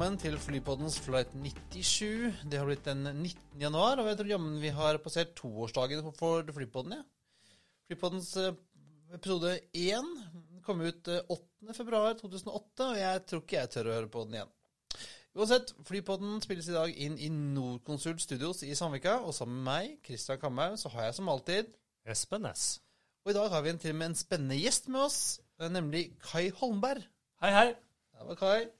Velkommen til Flypoddens Flight 97. Det har blitt den 19. januar, og jeg tror jammen vi har passert toårsdagen for- Flypodden. Ja. Flypoddens eh, episode 1 kom ut eh, 8. februar 2008, og jeg tror ikke jeg tør å høre på den igjen. Uansett, Flypodden spilles i dag inn i Nordkonsult Studios i Sandvika, og sammen med meg, Christian Kamhaug, så har jeg som alltid Espen S. Og i dag har vi en, til med en spennende gjest med oss, eh, nemlig Kai Holmberg. Hei, hei. Der var Kai.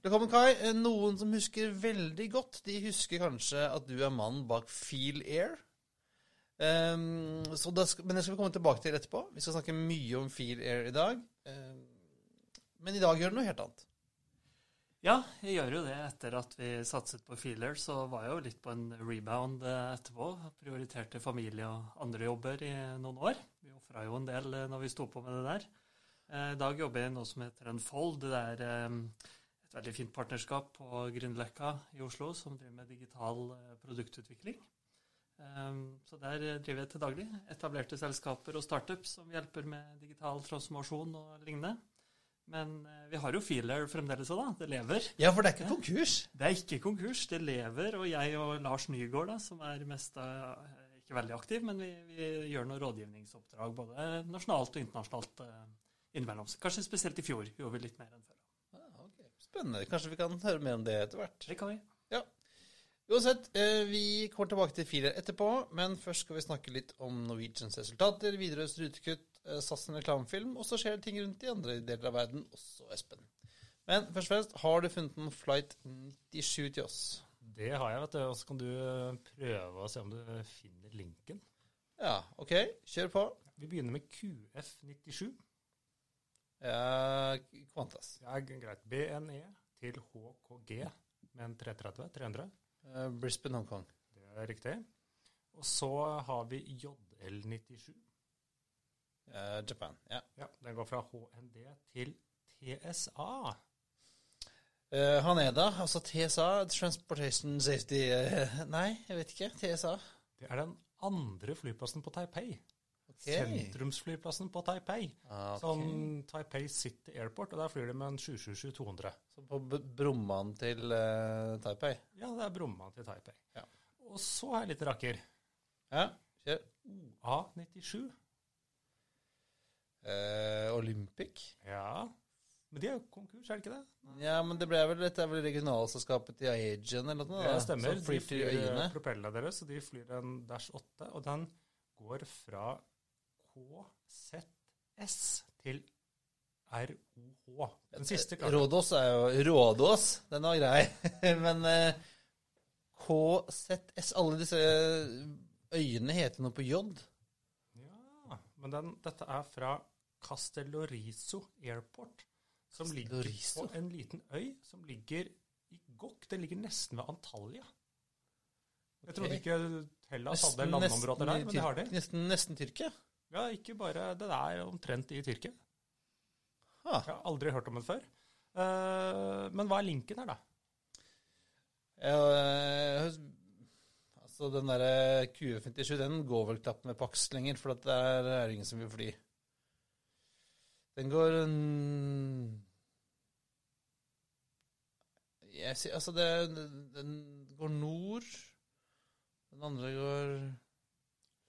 Velkommen, Kai. Eh, Noen som husker veldig godt, de husker kanskje at du er mannen bak Feel Air. Um, da skal, men det skal vi komme tilbake til etterpå. Vi skal snakke mye om Feel Air i dag. Um, men i dag gjør du noe helt annet. Ja, jeg gjør jo det. Etter at vi satset på Feeler, så var jeg jo litt på en rebound eh, etterpå. Prioriterte familie og andre jobber i noen år. Vi ofra jo en del eh, når vi sto på med det der. I dag jobber jeg i noe som heter Unfold. Det er eh, et veldig fint partnerskap på Grünerløkka i Oslo som driver med digital eh, produktutvikling. Eh, Så der driver jeg til daglig. Etablerte selskaper og startups som hjelper med digital transformasjon og lignende. Men eh, vi har jo Feeler fremdeles òg, da. Det lever. Ja, for det er ikke konkurs. Det er ikke konkurs, det lever. Og jeg og Lars Nygaard, da, som er mest eh, ikke veldig aktiv, men vi, vi gjør noen rådgivningsoppdrag både nasjonalt og internasjonalt innimellom. Kanskje spesielt i fjor gjorde vi litt mer enn før. Spennende. Kanskje vi kan høre mer om det etter hvert. Det kan vi. Ja. Uansett, eh, vi kommer tilbake til filer etterpå, men først skal vi snakke litt om Norwegians resultater, Widerøes rutekutt, eh, SAS sin reklamefilm, og så skjer det ting rundt i andre deler av verden også, Espen. Men først og fremst, har du funnet noen flight 97 til oss? Det har jeg, vet du. Og så kan du eh, prøve å se om du finner linken. Ja, ok, kjør på. Vi begynner med QF97. Ja, Qantas. Er greit. BNE til HKG med en 330. 300. Eh, Brisbane, Hongkong. Det er riktig. Og så har vi JL97. Eh, Japan, ja. Ja, Den går fra HND til TSA. Eh, Haneda, altså TSA, Transportation Safety uh, Nei, jeg vet ikke. TSA. Det er den andre flyplassen på Taipei. Sentrumsflyplassen på Taipei. Ah, okay. Som Taipei City Airport. Og der flyr de med en 777-200. Så på B- til uh, Taipei. Ja, det er Bromma til Taipei. Ja. Og så har jeg litt rakker. Ja, kjør. OA97. Eh, Olympic. Ja. Men de er jo konkurs, er det ikke det? Ja, men det ble vel, dette er vel regionalselskapet til Aegean eller noe? Det stemmer. De flyr eh, propellene deres, og de flyr en Dash 8, og den går fra KZS til ROH. Den siste klarte. Rådås er jo Rådås, den var grei. men eh, KZS Alle disse øyene heter noe på J. Ja, men den, dette er fra Castellorizo Airport, som ligger på en liten øy som ligger i Gokk. Det ligger nesten ved Antalya. Jeg trodde ikke Hellas hadde landområder der, men det har de. Nesten, nesten Tyrkia. Ja, ikke bare Det er omtrent i Tyrkia. Ah, Jeg har aldri hørt om det før. Eh, men hva er linken her, da? ja, eh, altså, den derre Q57, den går vel knapt med paks lenger, for at der er det ingen som vil fly. Den går mm, jeg Altså, det, den går nord. Den andre går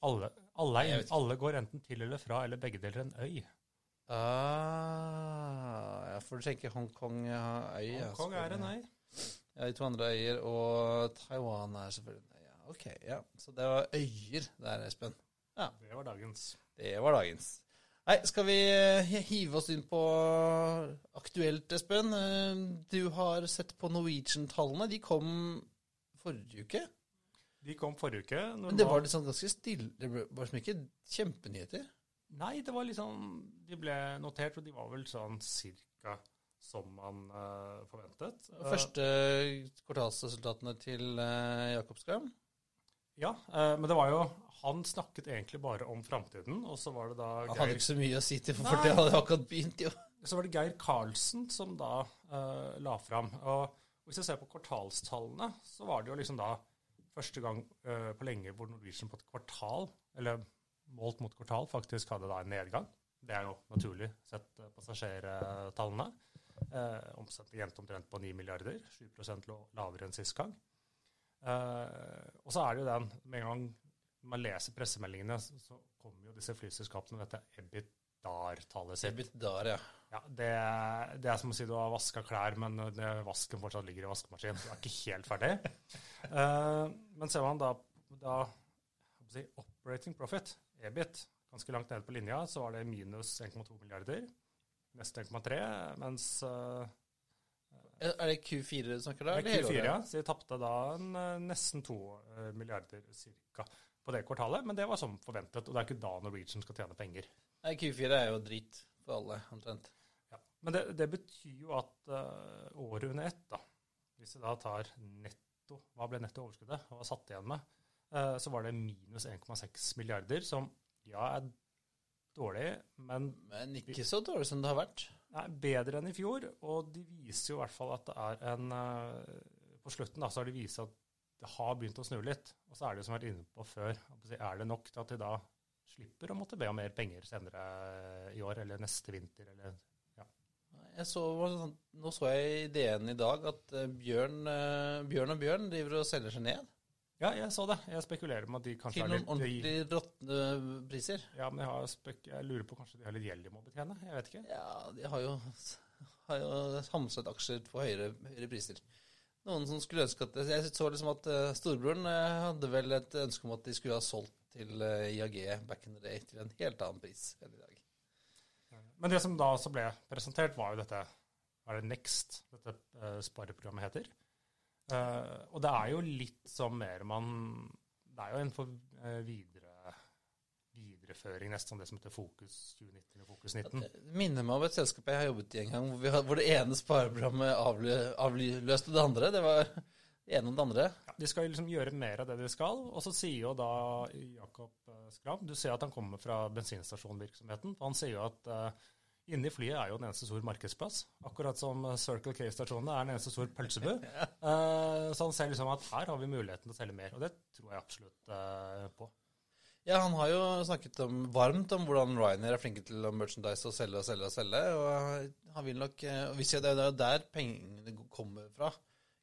Alle, alle, er, alle går enten til eller fra, eller begge deler en øy. Ah, ja, for du tenker Hongkong ja, øy. Hongkong er en øy. Ja, de to andre øyer, og Taiwan er selvfølgelig en øy. Ja, ok, ja. Så det var øyer der, Espen. Ja. Det var dagens. Det var dagens. Nei, skal vi eh, hive oss inn på aktuelt, Espen? Eh, Du har sett på Norwegian-tallene. De kom forrige uke. De kom forrige uke. Men det var liksom ganske stille. Det ble- var liksom ikke kjempenyheter. Nei, det var liksom De ble notert, og de var vel sånn cirka som man uh, forventet. Første kvartalsresultatene til uh, Jakobsgram. Ja, uh, men det var jo Han snakket egentlig bare om framtiden, og så var det da Han hadde ikke så mye å si til, for Nei. det hadde akkurat begynt, jo. så var det Geir Karlsen som da uh, la fram. Og hvis jeg ser på kvartalstallene, så var det jo liksom da første gang uh, på lenge hvor Norwegian på et kvartal, eller målt mot kvartal, faktisk hadde da en nedgang. Det er jo naturlig sett eh, passasjertallene. Uh, Omsetning endte omtrent på 9 milliarder, 7 lå- lavere enn sist gang. Eh, og så er det jo den, med en gang man leser pressemeldingene, så, kommer jo disse flyselskapene med dette Sitt. Ebit Dar, ja. Ja, det, det er som å si du har vaska klær, men vasken fortsatt ligger i vaskemaskinen. Du er ikke helt ferdig. uh, men ser man da, da si, operating profit, EBIT, ganske langt nede på linja, så var det minus 1,2 milliarder. Nesten 1,3, mens uh, Er det Q4 du snakker da? Det er Q4 året? ja, så de tapte da en, eh, nesten 2 eh, milliarder cirka på det kvartalet. Men det var som forventet, og det er ikke da Norwegian skal tjene penger. Nei, Q4 er jo drit for alle, omtrent. Ja. Men det, det betyr jo at uh, året under ett, da, hvis vi da tar netto Hva ble netto overskuddet? Hva var satt igjen med? Uh, så var det minus 1,6 milliarder, som ja er dårlig, men Men ikke så dårlig som det har vært. Nei, bedre enn i fjor. Og de viser jo i hvert fall at det er en uh, På slutten da, så har de vist at det har begynt å snu litt. Og så er det jo som jeg har vært inne på før, er det nok til at de da slipper å måtte be om mer penger senere i år eller neste vinter eller Jeg så, sånn- nå så jeg i DN i dag at eh, Bjørn, eh, Bjørn og Bjørn driver og selger seg ned Ja, jeg så det. Jeg spekulerer med at de kanskje til er noen ordentlig råtne priser. Ja, men jeg, har spek jeg lurer på kanskje de har litt gjeld de må betjene. Jeg vet ikke. Ja, de har jo, har jo hamset aksjer på høyere, høyere priser. Noen som skulle ønske at Jeg så liksom at eh, storebroren eh, hadde vel et ønske om at de skulle ha solgt til eh, IAG back in the day til en helt annen pris enn i dag. Men det som da også ble presentert, var jo dette Er det Next dette uh, spareprogrammet heter? Uh, og det er jo litt som mer man Det er jo en for, eh, videre, videreføring nesten av det som heter Fokus 2019 og Fokus 19. Det minner meg om et selskap jeg har jobbet i en gang, hvor, vi had, hvor det ene spareprogrammet avløste det andre. Det var ene og det andre. Ja, de skal liksom gjøre mer av det de skal. Og så sier jo da Jakob eh, Skram Du ser at han kommer fra bensinstasjonvirksomheten. Han sier jo at uh, inni flyet er jo en eneste stor markedsplass. Akkurat som eh, Circle K-stasjonene er en eneste stor pølsebu. Uh, så han ser liksom at her har vi muligheten til å selge mer. Og det tror jeg absolutt uh, på. Ja, han har jo snakket om, varmt om hvordan Ryanair er flinke til å merchandise og selge og selge og selge. Og han vil nok eh, og vi ser Det er der pengene kommer fra.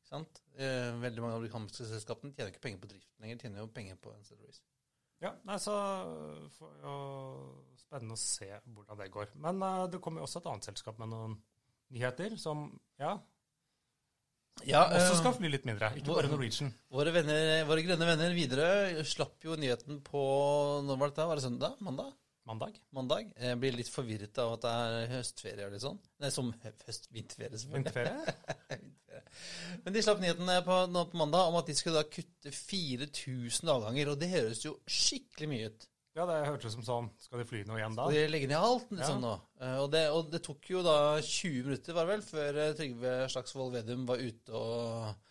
Sant? Eh, Veldig mange amerikanske selskapene tjener ikke penger på driften lenger, tjener jo penger på ancillaries. Ja, nei, så får jo spennende å se hvordan det går. Men uh, det kommer jo også et annet selskap med noen nyheter som ja, Ja, også eh, skal fly litt mindre. Ikke bare Norwegian. våre, venner, våre grønne venner videre slapp jo nyheten på Når var dette? Var det søndag? Mandag? Mandag. Mandag. Jeg blir litt forvirret av at det er høstferie og litt sånn. Nei, som høst-vinterferie, selvfølgelig. Vinterferie. Men de slapp nyheten på, nå på mandag om at de skulle da kutte 4000 avganger, og det høres jo skikkelig mye ut. Ja, det hørtes ut som sånn. Skal de fly noe igjen da? Skal de legge ned alt liksom Ja. nå. Eh, Og det, og det tok jo da 20 minutter, var det vel, før eh, Trygve Slagsvold Vedum var ute og,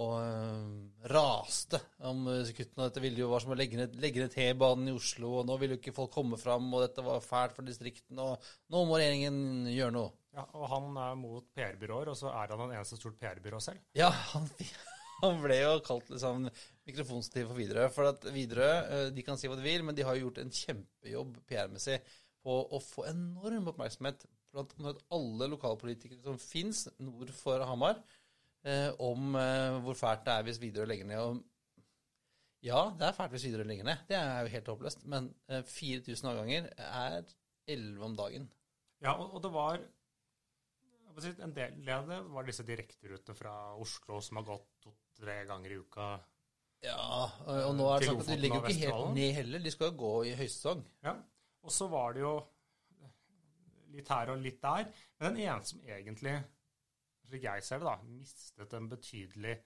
og eh, raste om kuttene. Dette ville jo var som å legge ned, legge ned T-banen i Oslo, og nå ville jo ikke folk komme fram, og dette var fælt for distriktene, og nå må regjeringen gjøre noe. Ja, og han er mot PR-byråer, og så er han en eneste stort PR-byrå selv. Ja, han, han ble jo kalt liksom mikrofonstativ for Widerøe. For at Widerøe eh, de kan si hva de vil, men de har jo gjort en kjempejobb PR-messig på å få enorm oppmerksomhet blant alle lokalpolitikere som fins nord for Hamar, eh, om eh, hvor fælt det er hvis Widerøe legger ned. Og ja, det er fælt hvis Widerøe legger ned. Det er jo helt håpløst. Men eh, 4000 avganger er 11 om dagen. Ja, og, og det var si, En del av det var disse direkterutene fra Oslo som har gått to-tre ganger i uka. Ja, og, og nå er det sånn at de ligger jo ikke helt ned heller. De skal jo gå i høysesong. Ja, Og så var det jo litt her og litt der. Men den ene som egentlig, slik jeg ser det, da, mistet en betydelig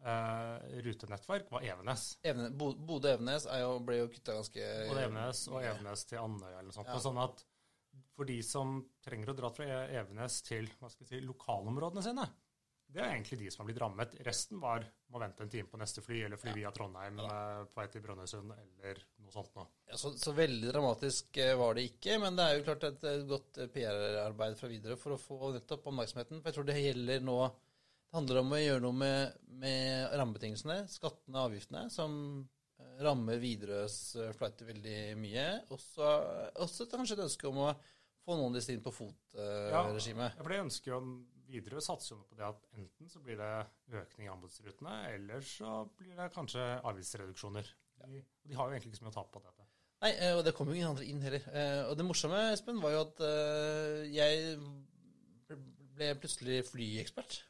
Uh, rutenettverk, var Evenes. Evne, Bodø-Evenes ble jo kutta ganske Bodø-Evenes og Evenes til Andøya eller noe sånt. Ja. Og sånn at for de som trenger å dra fra E- Evenes til hva skal jeg si, lokalområdene sine, det er egentlig de som har blitt rammet. Resten var må vente en time på neste fly, eller fly via Trondheim ja. på vei til Brønnøysund, eller noe sånt noe. Ja, så, så veldig dramatisk eh, var det ikke, men det er jo klart et, godt eh, PR-arbeid fra videre for å få nettopp oppmerksomheten. For jeg tror det gjelder nå Det handler om å gjøre noe med, med rammebetingelsene, skattene og avgiftene, som eh, rammer Widerøes flighter veldig mye. Også, også kanskje et ønske om å få noen av disse inn på Ja. fot-regimet. Ja, for det ønsker jo Widerøe satser jo på det at enten så blir det økning i anbudsrutene, eller så blir det kanskje avgiftsreduksjoner. De, de har jo egentlig ikke så mye å tape på dette. Nei, eh, og det kom jo ingen andre inn heller. Eh, Og det morsomme, Espen, var jo at eh, jeg ble plutselig flyekspert.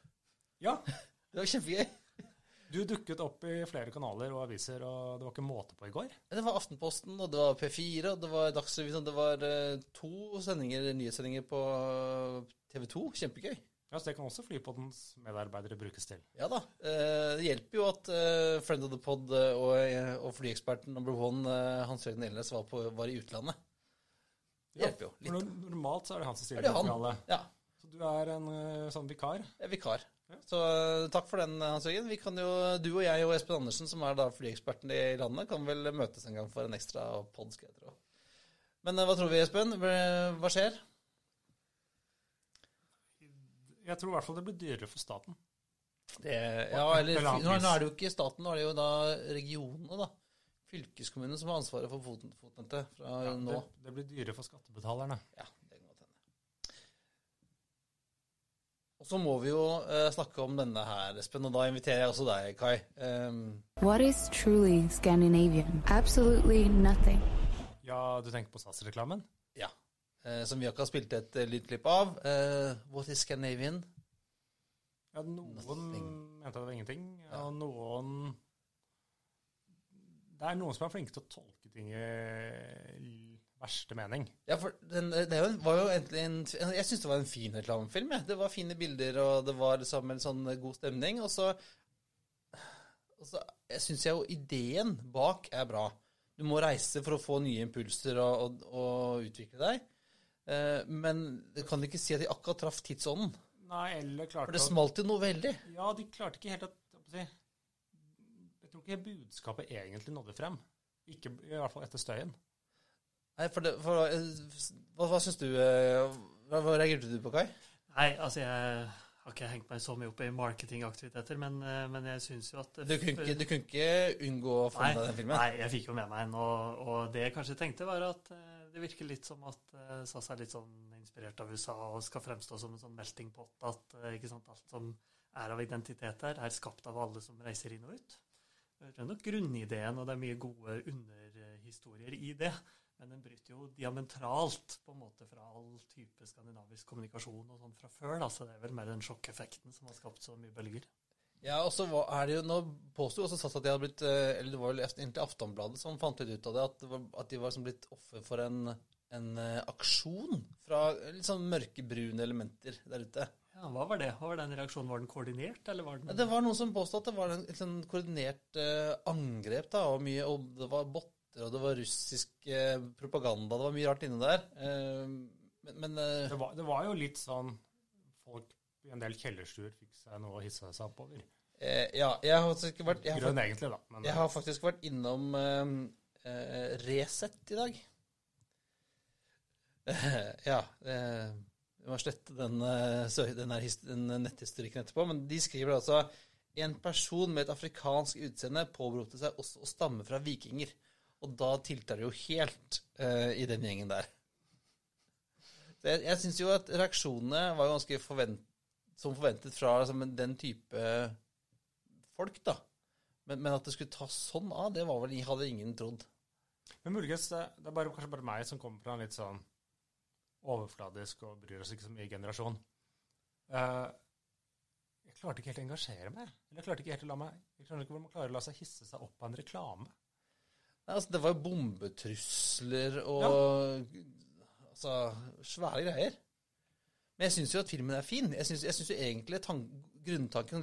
Ja, Det var kjempegøy. du dukket opp i flere kanaler og aviser, og det var ikke måte på i går. Det var Aftenposten, og det var P4, og det var Dagsrevyen, og det var to sendinger, nyhetssendinger på TV 2. Kjempegøy. Ja, så Det kan også Flypoddens medarbeidere brukes til. Ja da. Eh, Det hjelper jo at eh, Friend of the Pod eh, og, flyeksperten number one, Hans Jørgen Elnes, var, på, var i utlandet. Det hjelper jo litt. For normalt så er det han som Er stiller materialet. Ja, Så du er en sånn vikar. jeg er vikar. Ja. Så takk for den, Hans Jørgen. Vi kan jo, du og jeg og Espen Andersen, som er da flyeksperten i landet, kan vel møtes en gang for en ekstra pod, skal jeg tro. Men hva tror vi, Espen? Hva skjer? Jeg tror i hvert fall det blir dyrere for staten. Det, ja, eller nå, nå er det jo ikke staten, nå er det jo da regionene, da. Fylkeskommunen som har ansvaret for fot, fotnettet fra Ja, nå. det, det blir dyrere for skattebetalerne. Ja, det kan godt hende. Og så må vi jo eh, snakke om denne her, Espen, og da inviterer jeg også deg, Kai. Um, What is truly Scandinavian? Absolutely nothing. Ja, du tenker på SAS-reklamen? ja. Eh, som vi akkurat har spilt et uh, lydklipp av. Eh, What is Scandinavian? Ja, noen Nothing. mente det var ingenting, og noen Det er noen som er flinke til å tolke ting i verste mening. Ja, for den, det er jo, var jo egentlig en Jeg syns det var en fin reklamefilm. jeg. Det var fine bilder, og det var liksom en sånn god stemning. Og så, og så jeg syns jo ideen bak er bra. Du må reise for å få nye impulser og, og, og utvikle deg. Eh, men du kan ikke si at de akkurat traff tidsånden. Nei, eller For det smalt jo noe veldig. Ja, de klarte ikke helt å jeg tror ikke budskapet egentlig nådde frem. Ikke, I hvert fall etter støyen. Nei, for det, for, eh, hva, hva syns du eh, hva, hva reagerte du på, Kai? Nei, altså jeg har ikke hengt meg så mye opp i marketingaktiviteter, men, men jeg syns jo at Du kunne ikke, du kunne ikke unngå å få med deg den filmen? nei, jeg fikk jo med meg en, og, og det jeg kanskje tenkte, var at det virker litt som at uh, SAS er litt sånn inspirert av USA og skal fremstå som en sånn melting pot. At uh, sant, alt som er av identitet her, er skapt av alle som reiser inn og ut. Det er nok grunnideen, og det er mye gode underhistorier i det. Men den bryter jo diametralt på en måte fra all type skandinavisk kommunikasjon og sånn fra før. Da. Så det er vel mer den sjokkeffekten som har skapt så mye bølger. Ja, og så er det jo, Nå påsto også SAS at de hadde blitt eh, Eller det var vel egentlig Aftonbladet som fant litt ut av det, at, det var, at de var som blitt offer for en, en eh, aksjon fra litt sånn mørkebrune elementer der ute. Ja, Hva var det? Var den reaksjonen? Var den koordinert, eller var Ja, den Det var noen som påstod at det var en, en sånn koordinert eh, angrep, da, og, mye, og det var botter, og det var russisk eh, propaganda, det var mye rart inne der. Eh, men men eh, Det var, det var jo litt sånn Folk en del kjellerstuer fikk seg noe å hisse seg opp over. eh, ja, jeg har faktisk ikke vært jeg har, Grønn egentlig, da. Men Jeg har faktisk vært innom eh, eh, Resett i dag. ja. Eh, vi må slette den, eh, den, den netthistorikken etterpå. Men de skriver altså en person med et afrikansk utseende påberopte seg også å stamme fra vikinger. Og da tiltar det jo helt eh, i den gjengen der. Så jeg jeg syns jo at reaksjonene var ganske forvent, som forventet fra liksom, den type folk, da. Men, men at det skulle ta sånn av, det var vel, hadde ingen trodd. Men muligens det, det er bare, kanskje bare meg som kommer fra en litt sånn overfladisk og bryr oss ikke så mye generasjon. Uh, jeg klarte ikke helt å engasjere meg. Eller jeg klarte ikke helt å la meg Jeg skjønner ikke hvordan man klarer å la seg hisse seg opp av en reklame. Nei, altså, det var jo bombetrusler og altså, svære greier. Men jeg syns jo at filmen er fin. Jeg syns, jo egentlig tan grunntanken,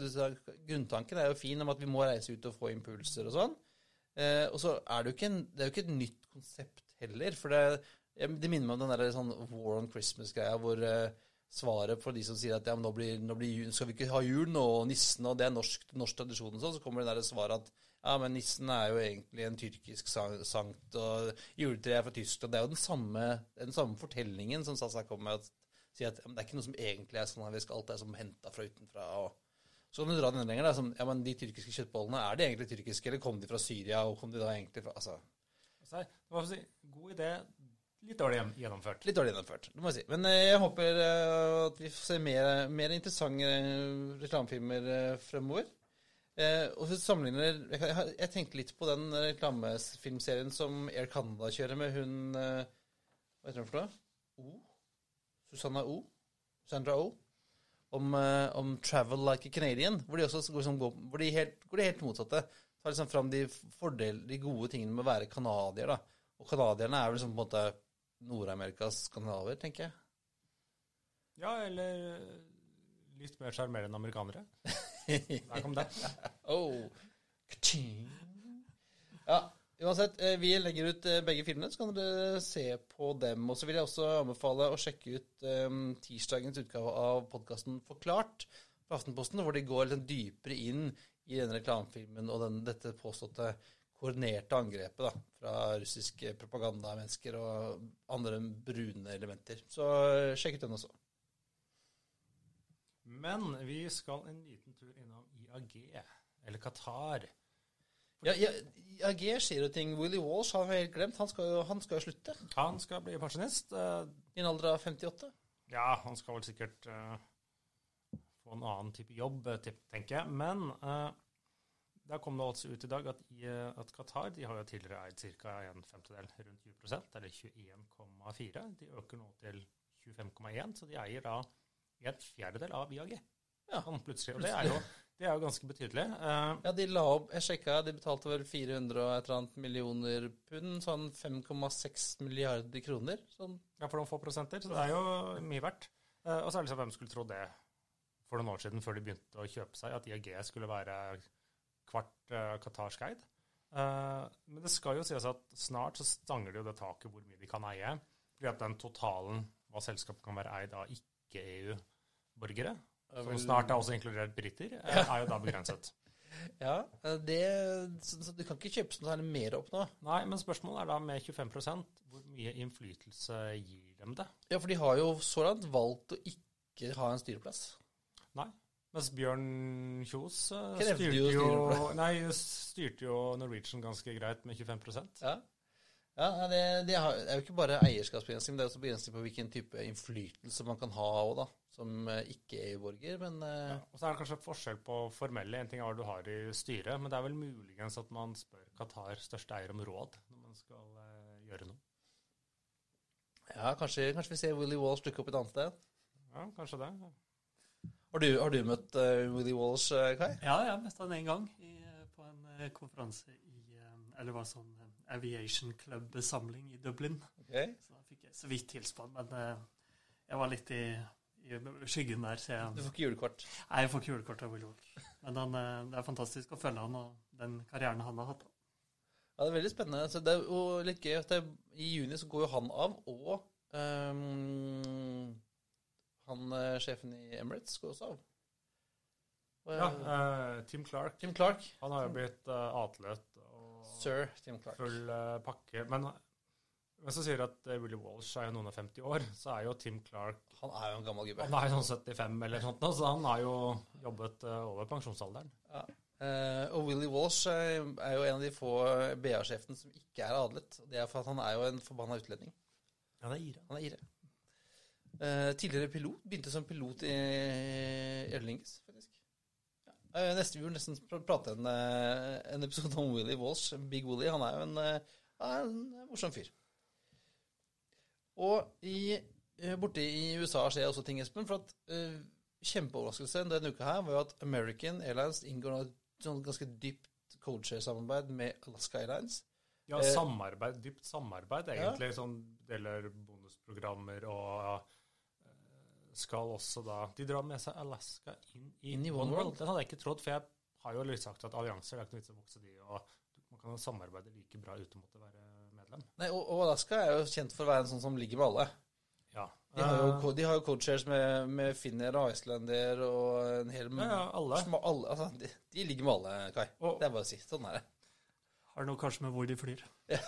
grunntanken er jo fin om at vi må reise ut og få impulser og sånn. Eh, og så er det jo ikke, en, det er jo ikke et nytt konsept heller. For det, Det minner meg om den der sånn War on Christmas-greia, hvor eh, svaret for de som sier at ja, nå, blir, nå blir, jul- skal vi ikke ha jul nå, og nissen, og det er norsk, norsk tradisjon og sånn, så kommer det der svaret at ja, men nissen er jo egentlig en tyrkisk sankt, og juletreet er fra Tyskland. Det er jo den samme, den samme fortellingen som Sasa kom med, at sier at ja, det er ikke noe som egentlig er sånn at vi skal alt er som henta fra utenfra. og så kan du dra den enda lenger. Da, som, ja, men De tyrkiske kjøttbollene, er de egentlig tyrkiske, eller kom de fra Syria? og kom de da egentlig fra, altså, skal jeg si, god idé, litt dårlig gjennomført. Litt dårlig gjennomført, det må jeg si. Men eh, jeg håper eh, at vi får se mer, mer interessante eh, reklamefilmer fremover. Eh, og hvis du sammenligner jeg tenkte litt på den reklamefilmserien som Air Canada kjører med hun eh, Hva heter hun for noe? O? Susanna O? Sandra O? Om, eh, om Travel Like a Canadian, hvor de også går, sånn, går, hvor de helt, går de helt motsatte. Tar liksom fram de fordel, de gode tingene med å være canadier. da. Og canadierne er vel liksom på en måte Nord-Amerikas skandinaver, tenker jeg. Ja, eller litt mer sjarmerende amerikanere. Der kom det. Oh. Ja, uansett. eh, Vi legger ut eh, begge filmene, så kan dere se på dem. Og så vil jeg også anbefale å sjekke ut um, tirsdagens utgave av podkasten Forklart på Aftenposten, hvor de går litt dypere inn i denne reklamefilmen og den, dette påståtte koordinerte angrepet da, fra russiske propagandamennesker og andre brune elementer. Så sjekk ut den også. Men vi skal en liten tur innom IAG, eller Qatar. Ja, ja, IAG sier jo ting. Willy Walsh har vi helt glemt. Han skal jo, han skal jo slutte Han skal bli pensjonist. Uh, i en alder av 58. Ja, han skal vel sikkert uh, få en annen type jobb, eh, tenker jeg. Men uh, der kom det altså ut i dag at, i, at Qatar de har jo tidligere eid ca. en femtedel, rundt 20% eller 21,4. De øker nå til 25,1, så de eier da en fjerdedel av IAG. Ja. han plutselig. Og det er jo, det er jo ganske betydelig. Uh, Ja, de la opp Jeg sjekka, de betalte vel 400 og et eller annet millioner pund, sånn 5,6 milliarder kroner. Sånn Ja, for noen få prosenter, så det er jo mye verdt. Uh, og så er det liksom hvem skulle tro det for noen år siden, før de begynte å kjøpe seg, at IAG skulle være kvart uh, qatarsk eid. Uh, men det skal jo sies at snart så stanger de jo det taket hvor mye de kan eie. Fordi at den totalen hva selskapet kan være eid av ikke-EU-borgere, som snart er også inkludert briter, eh, er jo da begrenset. Ja, det så, så du kan ikke kjøpe sånn særlig mer opp nå. Nei, men spørsmålet er da med 25% hvor mye innflytelse gir dem det? Ja, for de har jo så langt valgt å ikke ha en styreplass. Nei. Mens Bjørn Kjos eh, styrte jo nei, styrte jo Norwegian ganske greit med 25% Ja, ja det, det det er jo ikke bare eierskapsbegrensning, men det er også begrensning på hvilken type innflytelse man kan ha òg, da. Som ikke er EU-borger, Men ja, Og så er det kanskje forskjell på formelle. En ting er hva du har i styret, men det er vel muligens at man spør Qatar største eier om råd når man skal eh, gjøre noe. ja, kanskje, kanskje vi ser Willy Walsh dukke opp et annet sted. Ja, kanskje det. Har du, har du møtt uh, Willy Walsh, eh, Kai? Ja, jeg møtte han en gang i, på en eh, konferanse i eh, Eller var sånn eh, Aviation Club-samling i Dublin. Okay. Så da fikk jeg så vidt han, men uh, jeg var litt i, i skyggen der, så Du får ikke julekort. Nei, jeg får ikke julekort av Willy Walsh. Men han, eh, det er fantastisk å følge han og den karrieren han har hatt. Ja, det er veldig spennende. Så det er jo litt gøy at det, i juni så går jo han av, og um, han eh, sjefen i Emirates går også av. Og, Ja, eh, eh, Tim Clark Tim Clark. han har jo blitt uh, atlet og Sir Tim Clark. full uh, pakke. Men hvis så sier du at uh, Willy Walsh er jo noen og 50 år, så er jo Tim Clark Han er jo en gammel gubbe. Han er jo sånn 75 eller sånt nå, så han har jo jobbet eh, over pensjonsalderen. Eh, og Willy Walsh eh, er jo en av de få BA-sjefene som ikke er adlet. Det er for at han er jo en forbanna utlending. Han er ire. Han er ire. Uh, tidligere pilot. Begynte som pilot i Aer faktisk. Ja. Eh, neste vi vil nesten pr- prate en, eh, en episode om Willy Walsh. Big Willy. Han er jo en, eh, en morsom fyr. Og i, eh, borte i USA skjer også ting, Espen. For at uh, kjempeoverraskelse denne uka her var jo at American Airlines inngår et ganske dypt codeshare-samarbeid med Alaska Airlines. Ja, Eh, samarbeid, dypt samarbeid, egentlig. Sånn deler bonusprogrammer og skal også da De drar med seg Alaska inn i, i One. World. Den hadde jeg ikke trodd, for jeg har jo litt sagt at allianser det er ikke noe vits å vokse de, og man kan jo samarbeide like bra uten å måtte være medlem. Nei, og, Alaska er jo kjent for å være en sånn som ligger med alle. Ja. De har jo, Eh, de har jo codeshares med, med finner og Islander og en hel ja, ja, alle. sma- alle altså, de, de ligger med alle, Kai. Og- Det er bare å si. Sånn er det. Har noe kanskje med hvor de flyr.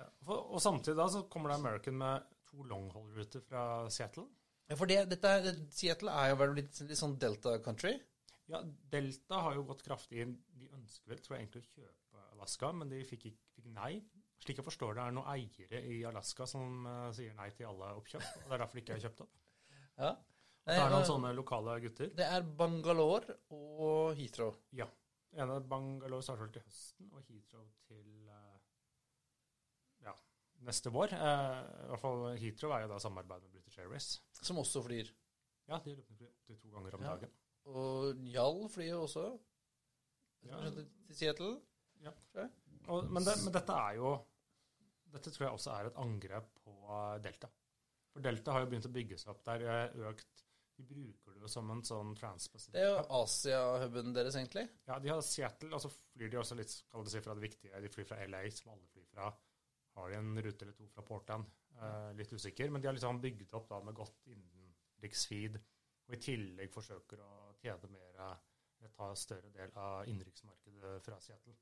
Ja. For, og samtidig da så kommer det American med to long-haul-ruter fra Seattle. Ja, for det, dette Seattle er jo litt, litt sånn Delta country. Ja, Delta har jo gått kraftig inn. De ønsker vel, tror jeg, egentlig å kjøpe Alaska, men de fikk, fikk nei. Slik jeg forstår det, er noen eiere i Alaska som uh, sier nei til alle oppkjøp. og Det er derfor de ikke er kjøpt opp. Ja. Det er noen sånne lokale gutter. det er Bangalore og Heathrow. Ja. ene Bangalore starter vel til høsten, og Heathrow til uh, ja, neste vår. Uh, I hvert fall Heathrow er jo da samarbeid med British Airways. Som også flyr. Ja, de løper 82 ganger om Ja. dagen. Og Jall flyr jo også. Ja. Til Seattle. Og, men, det, men dette er jo Dette tror jeg også er et angrep på Delta. For Delta har jo begynt å bygge seg opp der. økt De bruker det jo som en sånn transpacific Det er jo Asia-huben deres, egentlig. Ja, de har Seattle, og så flyr de også litt skal si, fra det viktige. De flyr fra LA, som alle flyr fra. Har de en rute eller to fra Portland? Eh, litt usikker. Men de har liksom bygd opp da med godt innenriksfeed, og i tillegg forsøker å tjene mer, eh, ta større del av innenriksmarkedet fra Seattle.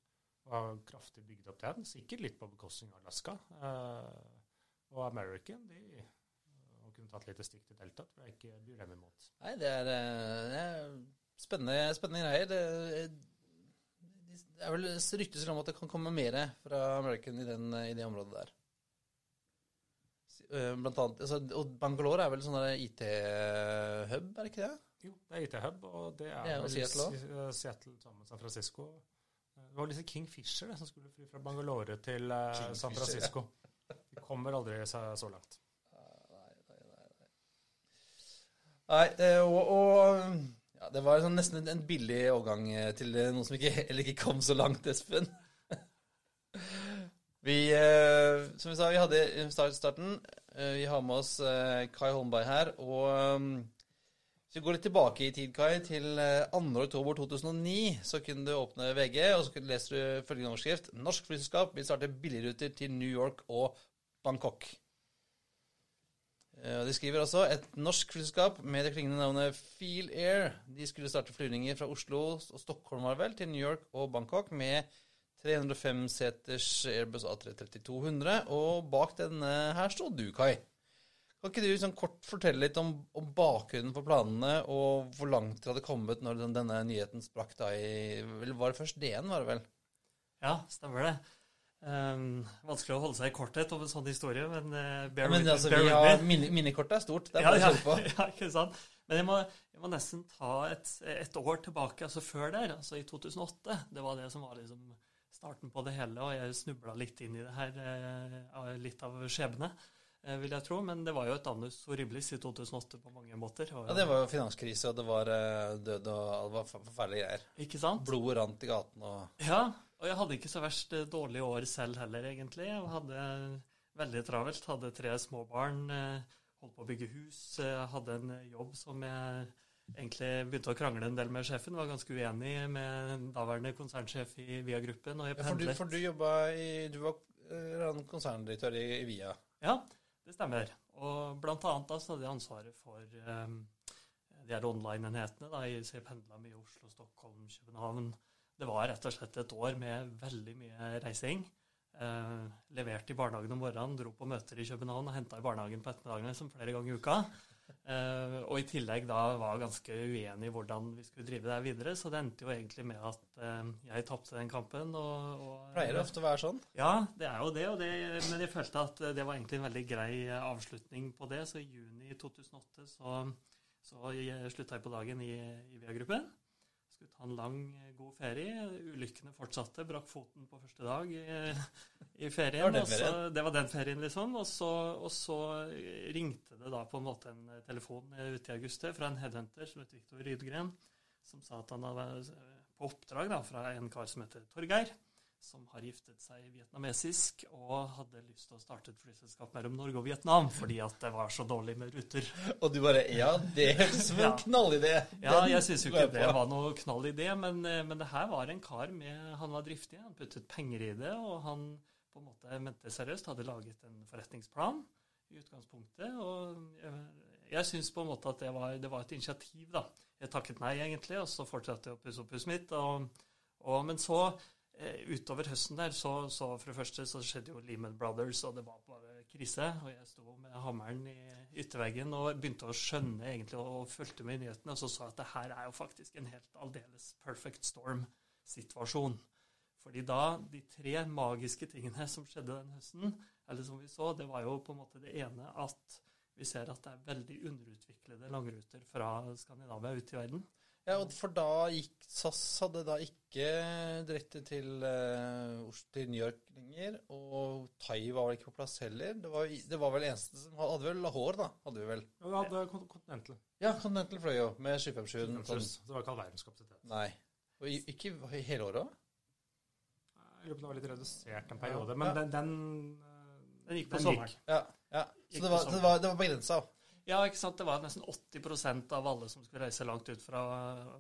Og har kraftig bygd opp den, sikkert litt på bekostning av Alaska. Eh, og American, de å kunne tatt litt stikk til Delta, tror jeg ikke blir dem imot. Nei, det er, eh, det er spennende, spennende greier. Det, det er vel ryktes om at det kan komme mer fra American i, den, i det området der. Eh, Blant annet, altså, og Bangalore er vel sånn IT-hub, er det ikke det? Jo, det er IT-hub, og det er, Det er Seattle Seattle sammen med San Francisco. Eh, Det var disse Kingfisher det, som skulle fly fra Bangalore til King San Kingfisher, ja. Francisco. De kommer aldri så, så langt. Nei, eh, og, og ja, det var sånn nesten en- billig overgang eh, til noe noen som ikke, ikke kom så langt, Espen. Vi, eh, som vi sa, vi hadde starten, eh, vi har med oss eh, Kai Holmberg her, og vi går litt tilbake i tid, Kai, til eh, 2. oktober 2009, så kunne du åpne VG, og så leser du følgende overskrift. Norsk flyselskap vil starte billigruter til New York og Bangkok. Eh, De skriver også et norsk flyselskap med det klingende navnet Feel Air. De skulle starte flyvninger fra Oslo og Stockholm var vel, til New York og Bangkok med 305 seters Airbus A330-200. Og bak denne her står du, Kai. Kan ikke du sånn kort fortelle litt om, om bakgrunnen for planene, og hvor langt dere hadde kommet når den, denne nyheten sprakk da i vel, Var det først DN, var det vel? Ja, stemmer det. Um, vanskelig å holde seg i korthet om en sånn historie, men uh, bear, Men with, altså, bear with me. mini, Minikortet er stort. Det er Ja, bare å ja, kjøre på. ja, ikke sant? Men jeg må, jeg må nesten ta et, et år tilbake, altså før der, altså i 2008. Det var det som var liksom starten på det hele, og jeg snubla litt inn i det her, uh, litt av skjebne, eh, vil jeg tro. Men det var jo et annus horribilis i 2008 på mange måter. Og, Ja, Det var jo finanskrise, og det var eh, død og det var forferdelige greier. Ikke sant? Blodet rant i gaten og Ja, og jeg hadde ikke så verst dårlig dårlige år selv heller, egentlig. Jeg hadde veldig travelt. Hadde tre små barn, eh, holdt på å bygge hus. eh, Hadde en jobb som jeg egentlig begynte å krangle en del med sjefen. Var ganske uenig med daværende konsernsjef i Via-gruppen. Og jeg ja, For du, for du jobba i Du var eh, konserndirektør i, i Via. Ja, det stemmer. Og blant annet så hadde jeg ansvaret for um, de her online-enhetene. Jeg pendla mye Oslo, Stockholm, København. Det var rett og slett et år med veldig mye reising. Eh, leverte i barnehagen om morgenen, dro på møter i København og henta i barnehagen på ettermiddagen som flere ganger i uka. Eh, og i tillegg da var ganske uenig i hvordan vi skulle drive det videre, så det endte jo egentlig med at uh, jeg tapte den kampen. Og, og, Pleier det ofte å være sånn? ja, det er jo det, og det, men jeg følte at det var egentlig en veldig grei avslutning på det. Så i juni 2008 så, så jeg slutta jeg på dagen i, i Via-gruppen. Skulle ta en lang, eh, god ferie. Ulykkene fortsatte. Brakk foten på første dag i, i ferien. Det var den og så- det var den ferien, liksom. Og så, og så ringte det da på en måte en telefon eh, ute i august fra en headhunter som het Viktor Rydgren, som sa at han hadde eh, på oppdrag da, fra en kar som heter Torgeir, som har giftet seg vietnamesisk og hadde lyst til å starte et flyselskap mellom Norge og Vietnam fordi at det var så dårlig med ruter. Og du bare Ja, det hørtes som en Ja. knallidé. Ja, jeg syns jo ikke det var noe knallidé, men, eh, men det her var en kar med Han var driftig, han puttet penger i det, og han på en måte mente seriøst, hadde laget en forretningsplan i utgangspunktet. Og jeg, jeg syns på en måte at det var, det var, et initiativ, da. Jeg takket nei, egentlig, og så fortsatte jeg å pusse opp huset mitt. Og, og, men så, utover høsten der, så, så, for det første så skjedde jo Lehman Brothers, og det var bare krise. Og jeg sto med hammeren i ytterveggen og begynte å skjønne egentlig, og fulgte med i nyhetene, og så sa jeg at det her er jo faktisk en helt aldeles perfect storm-situasjon. Fordi da, de tre magiske tingene som skjedde den høsten, eller som vi så, det var jo på en måte det ene at vi ser at det er veldig underutviklede langruter fra Skandinavia ut i verden. Ja, For da gikk SAS hadde da ikke direkte til, uh, til New York lenger, og Thai var vel ikke på plass heller. Det var, det var vel eneste som hadde vel Lahore, da? hadde vi vel? Ja, vi hadde Continental. Ja, Continental fløy jo, med 757. Det var ikke all verdens kapasitet. Nei. Og ikke i hele året òg? Jeg lurer på det var litt redusert en periode, men den, den, den gikk på sommeren. Ja, ja. Så det var, det var, det var begrensa? Ja, ikke sant. Det var nesten 80% av alle som skulle reise langt ut fra,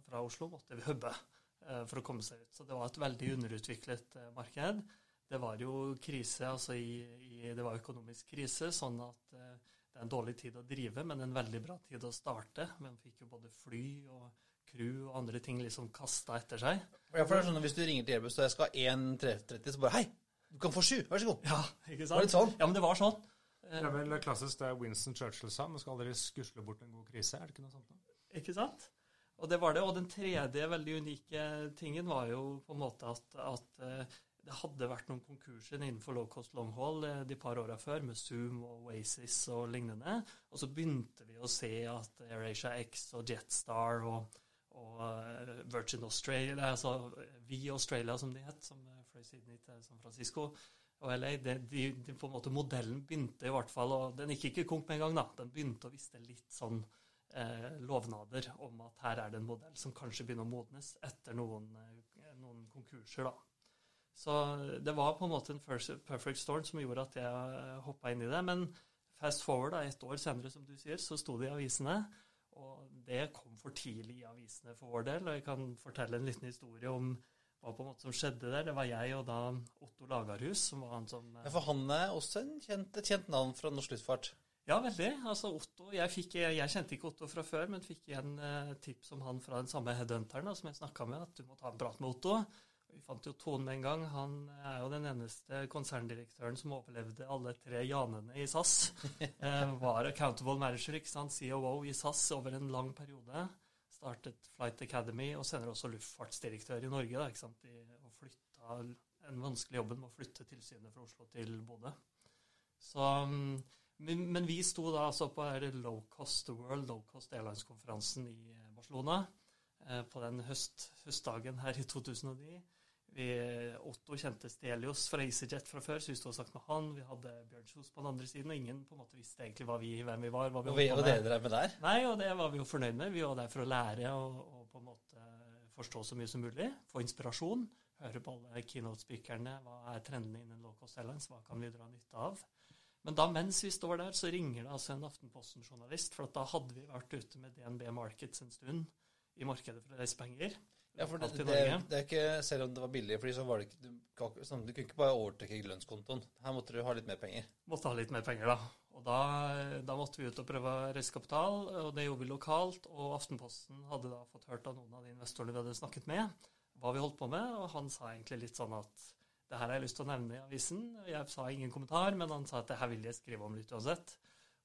fra Oslo, måtte hubbe eh, for å komme seg ut. Så det var et veldig underutviklet eh, marked. Det var jo krise, altså i, i, det var økonomisk krise, sånn at eh, det er en dårlig tid å drive, men en veldig bra tid å starte. Man fikk jo både fly og crew og andre ting liksom kasta etter seg. Ja, for det er sånn at Hvis du ringer til Airbus og jeg skal ha 1.330, så bare Hei, du kan få sju, vær så god. Ja, ikke sant? Var det litt sånn? Ja, men det var sånn. Det er vel klassisk det Winston Churchill sa, man skal aldri skusle bort en god krise. Er det ikke noe sånt? Da? Ikke sant? Og det var det. Og den tredje veldig unike tingen var jo på en måte at, at eh, det hadde vært noen konkurser innenfor low cost long haul eh, de par åra før, med Zoom og Oasis og lignende. Og så begynte vi å se at AirAsia X og Jetstar og, og uh, Virgin Australia, altså V Australia som de het, som fløy Sydney til San Francisco, og LA, det, de, de, på en måte Modellen begynte i hvert fall, og den gikk ikke konk med en gang, da. Den begynte å viste litt sånn eh, lovnader om at her er det en modell som kanskje begynner å modnes etter noen, eh, noen konkurser, da. Så det var på en måte en perfect storm som gjorde at jeg eh, hoppa inn i det. Men fast forward, da, et år senere, som du sier, så sto det i avisene. Og det kom for tidlig i avisene for vår del. Og jeg kan fortelle en liten historie om hva på en måte som skjedde der. Det var jeg og da Otto Lagerhus, som var han som Ja, For han er også kjent, et kjent navn fra norsk luftfart? Ja, veldig. Altså Otto, jeg, fikk, jeg, kjente ikke Otto fra før, men fikk igjen eh, tips om han fra den samme headhunteren som jeg snakka med, at du må ta en prat med Otto. Vi fant jo tonen med en gang. Han er jo den eneste konserndirektøren som overlevde alle tre janene i SAS. eh, var accountable manager, ikke sant, COO i SAS over en lang periode startet Flight Academy og senere også luftfartsdirektør i Norge. Da, ikke sant? De, og flytta en vanskelig jobben med å flytte tilsynet fra Oslo til Bodø. Så, mm, men, men, vi sto da altså på Low Cost World, Low Cost Airlines-konferansen i Barcelona eh, på den høst, høstdagen her i 2009. Vi, Otto kjente Stelios fra EasyJet fra før, så vi sto og snakket med han. Vi hadde Bjørn Kjos på den andre siden, og ingen på en måte visste egentlig vi, hvem vi var. hva vi og, det dere med der? Nei, og det var vi jo fornøyd med. Vi var der for å lære og, og, på en måte forstå så mye som mulig. Få inspirasjon. Høre på alle keynote-speakerne. Hva er trendene innen low cost airlines? Hva kan vi dra nytte av? Men da mens vi står der, så ringer det altså en Aftenposten-journalist. For da hadde vi vært ute med DNB Markets en stund i markedet for å reise penger. Ja, for det, det, det, er ikke, Selv om det var billig, fordi så var det ikke, du, sånn, du kunne ikke bare overtrekke lønnskontoen. Her måtte du ha litt mer penger. Måtte ha litt mer penger, da. Og da, da måtte vi ut og prøve å reise og det gjorde vi lokalt. Og Aftenposten hadde da fått hørt av noen av de investorene vi hadde snakket med, hva vi holdt på med, og han sa egentlig litt sånn at det her har jeg lyst til å nevne i avisen. Jeg sa ingen kommentar, men han sa at det her vil jeg skrive om litt uansett.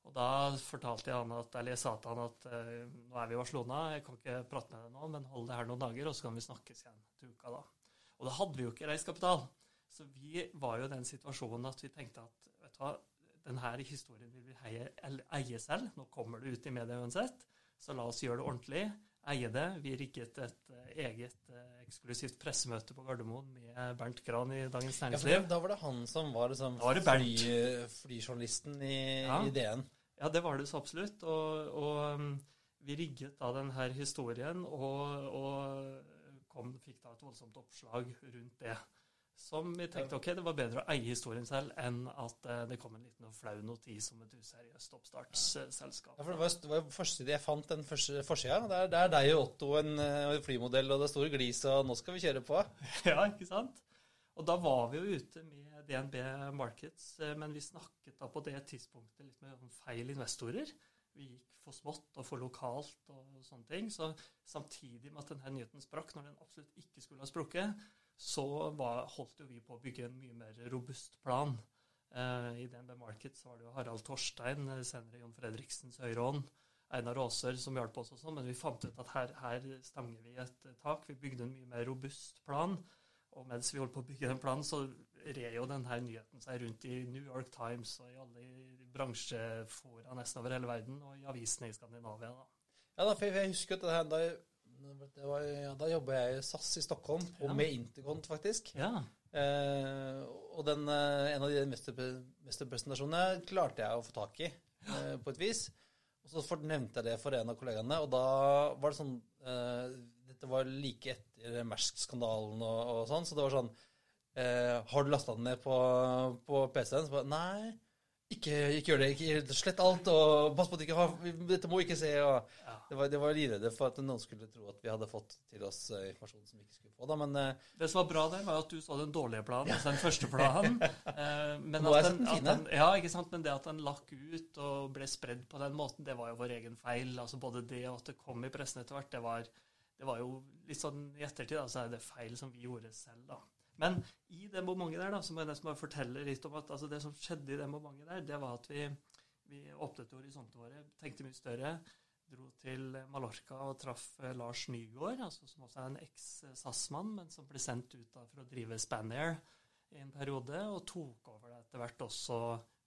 Og da fortalte jeg han at, eller jeg sa til han at uh, nå er vi i Barcelona, jeg kan ikke prate med deg nå, men hold det her noen dager, og så kan vi snakkes igjen til uka da. Og da hadde vi jo ikke reist kapital. Så vi var jo i den situasjonen at vi tenkte at vet du hva, denne historien vil vi eie selv. Nå kommer det ut i media uansett, så la oss gjøre det ordentlig. Eie det. Vi rigget et uh, eget uh, eksklusivt pressemøte på Gardermoen med Bernt Gran i Dagens Næringsliv. Ja, da var det han som var, liksom, var fly, flyjournalisten i, ja. i, DN? Ja, det var det så absolutt. Og, og um, vi rigget da denne historien og, og kom, fikk da et voldsomt oppslag rundt det. Som vi tenkte ok, det var bedre å eie historien selv enn at uh, det kom en liten og flau notis om et useriøst oppstartsselskap. Ja, for Det var, det var første jeg fant, den første forsida. Det, det, er deg og Otto, en, en flymodell, og det store gliset, og nå skal vi kjøre på. ja, ikke sant? Og da var vi jo ute med DNB Markets, eh, men vi snakket da på det tidspunktet litt med feil investorer. Vi gikk for smått og for lokalt og sånne ting. Så samtidig med at denne nyheten sprakk, når den absolutt ikke skulle ha sprukket, så var, holdt jo vi på å bygge en mye mer robust plan. Eh, I DNB Markets var det jo Harald Torstein, eh, senere Jon Fredriksens høyrehånd, Einar Aaser som hjalp oss også, men vi fant ut at her, her stanger vi et tak. Vi bygde en mye mer robust plan. Og mens vi holdt på å bygge den planen, så red jo denne nyheten seg rundt i New York Times og i alle bransjefora nesten over hele verden, og i avisene i Skandinavia. da. Ja, da, for jeg husker at det her, da, det var, ja, da jobba jeg i SAS i Stockholm, og Ja. med Intercont, faktisk. Ja, Eh, og den, eh, en av de mester- mesterpresentasjonene klarte jeg å få tak i, eh, på et vis. Og så nevnte jeg det for en av kollegaene, og da var det sånn eh, Dette var like etter Mersk-skandalen og, og sånn, så det var sånn eh, Har du lasta den ned på, på PC-en? Så bare Nei. Ikke, ikke gjør det. Ikke, slett alt, og pass på at ikke har Dette må ikke se. og Ja. Det var, det var livredde for at noen skulle tro at vi hadde fått til oss uh, informasjon som vi ikke skulle få. da, Men uh, Det som var bra der, var at du så den dårlige planen, altså den første planen. Uh, men, at den, at den, ja, ikke sant? men det at den lakk ut og ble spredd på den måten, det var jo vår egen feil. Altså Både det og at det kom i pressen etter hvert, det var, det var jo litt sånn i ettertid da, så er det feil som vi gjorde selv. da. Men i det momentet der, da, så må jeg nesten bare fortelle litt om at altså, det som skjedde i det momentet der, det var at vi, vi åpnet horisontene våre, tenkte mye større. Dro til Mallorca og traff eh, Lars Nygaard, altså, som også er en eks-SAS-mann, men som ble sendt ut da, for å drive Spanair i en periode, og tok over det etter hvert også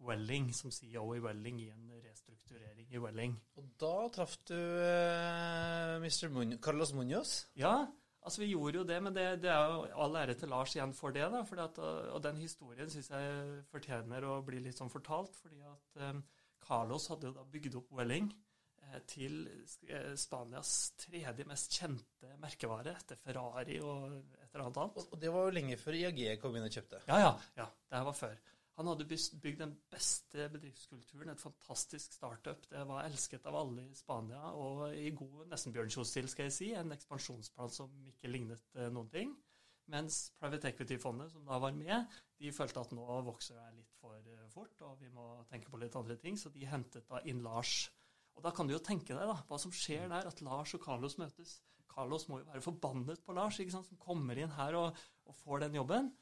Welling, som CEO i Welling, i en restrukturering i Welling. Og da traff du eh, Mr. Mun Carlos Muñoz. Ja, altså vi gjorde jo det, men det, det er jo all ære til Lars igjen for det. da, at, Og den historien syns jeg fortjener å bli litt sånn fortalt. fordi at um, Carlos hadde jo da bygd opp Welling eh, til eh, Spanias tredje mest kjente merkevare, etter Ferrari og et eller annet annet. Og, og det var jo lenge før IAG kom inn og kjøpte. Ja, ja. ja, Det her var før. Han hadde bygd den beste bedriftskulturen, et fantastisk startup. Det var elsket av alle i Spania, og i god nesten Bjørn Kjos-stil, skal jeg si. En ekspansjonsplan som ikke lignet eh, noen ting. Mens Private Equity-fondet, som da var med, de følte at nå vokser det litt for eh, fort, og vi må tenke på litt andre ting, så de hentet da inn Lars. Og da kan du jo tenke deg da, hva som skjer der, at Lars og Carlos møtes. Carlos må jo være forbannet på Lars, ikke sant, som kommer inn her og, og får den jobben.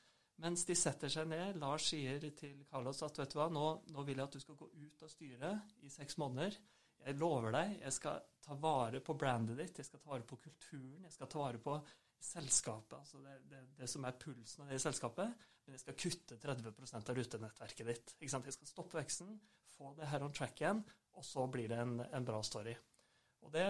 Mens de setter seg ned. Lars sier til Carlos at vet du hva, nå, nå vil jeg at du skal gå ut av styret i seks måneder. Jeg lover deg, jeg skal ta vare på brandet ditt, jeg skal ta vare på kulturen, jeg skal ta vare på selskapet, altså det, det, det som er pulsen av det selskapet, men jeg skal kutte 30 av rutenettverket ditt. Ikke sant? Jeg skal stoppe veksten, få det her on track igjen, og så blir det en, en bra story. Og det,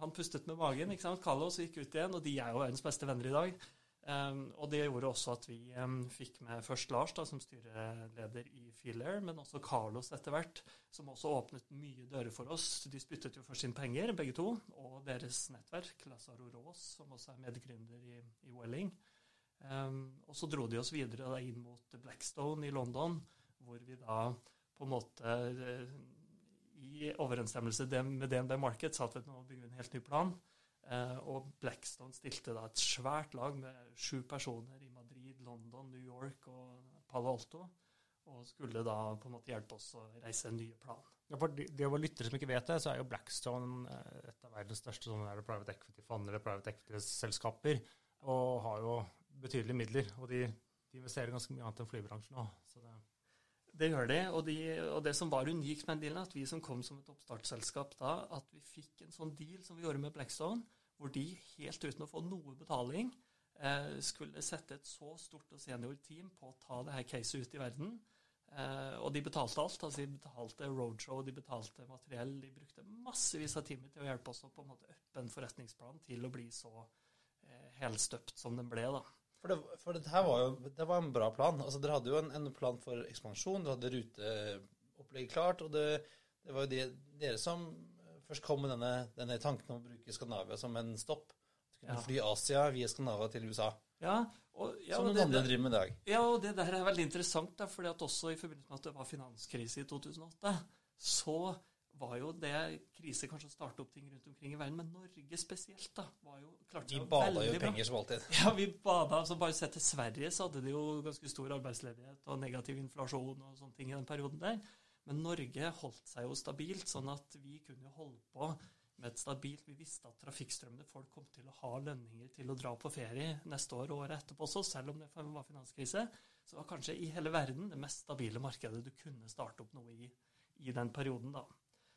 Han pustet med magen. ikke sant? Carlos gikk ut igjen, og de er jo verdens beste venner i dag. Um, og det gjorde også at vi um, fikk med først Lars da, som styreleder i Filair, men også Carlos etter hvert, som også åpnet mye dører for oss. De spyttet jo først inn penger, begge to, og deres nettverk, Lazaro Rås, som også er medgründer i, i Welling. Um, og så dro de oss videre da, inn mot Blackstone i London, hvor vi da på en måte eh, i overensstemmelse med DNB Market sa at nå bygger en helt ny plan. Eh, og Blackstone stilte da et svært lag med sju personer i Madrid, London, New York og Palo Alto. Og skulle da på en måte hjelpe oss å reise en ny plan. Ja, for de, de var lyttere som ikke vet det, så er jo Blackstone eh, et av verdens største sånne private equity-fond eller private equity-selskaper, og har jo betydelige midler. Og de, de investerer ganske mye annet enn flybransjen òg. Det Det gjør de, og, de, og det som var unikt med den dealen, at vi som kom som et oppstartsselskap da, at vi fikk en sånn deal som vi gjorde med Blackstone, hvor de helt uten å få noe betaling eh, skulle sette et så stort og senior team på å ta det her caset ut i verden. Eh, og de betalte alt. altså De betalte roadshow, de betalte materiell. De brukte massevis av timer til å hjelpe oss å på en måte uppe en forretningsplan til å bli så eh, helstøpt som den ble. da. For, det, for det her var jo det var en bra plan. Altså, dere hadde jo en, en plan for ekspansjon, dere hadde ruteopplegget klart, og det, det var jo de, dere som først kom med denne, denne tanken om å bruke Skandinavia som en stopp. Du kunne Ja. fly Asia via Skandinavia til USA, Ja, og, ja, som noen andre driver med i dag. Ja, og det der er veldig interessant, da, fordi at også i forbindelse med at det var finanskrise i 2008, så var jo det krise kanskje å starte opp ting rundt omkring i verden, men Norge spesielt da, var jo klart bra. Vi bada jo penger som alltid. Ja, vi bada. altså Bare sett til Sverige, så hadde de jo ganske stor arbeidsledighet og negativ inflasjon og sånne ting i den perioden der. Men Norge holdt seg jo stabilt, sånn at vi kunne holde på med et stabilt Vi visste at trafikkstrømmene folk kom til å ha lønninger til å dra på ferie neste år og året etterpå også, selv om det var finanskrise. Så var kanskje i hele verden det mest stabile markedet du kunne starte opp noe i i den perioden, da.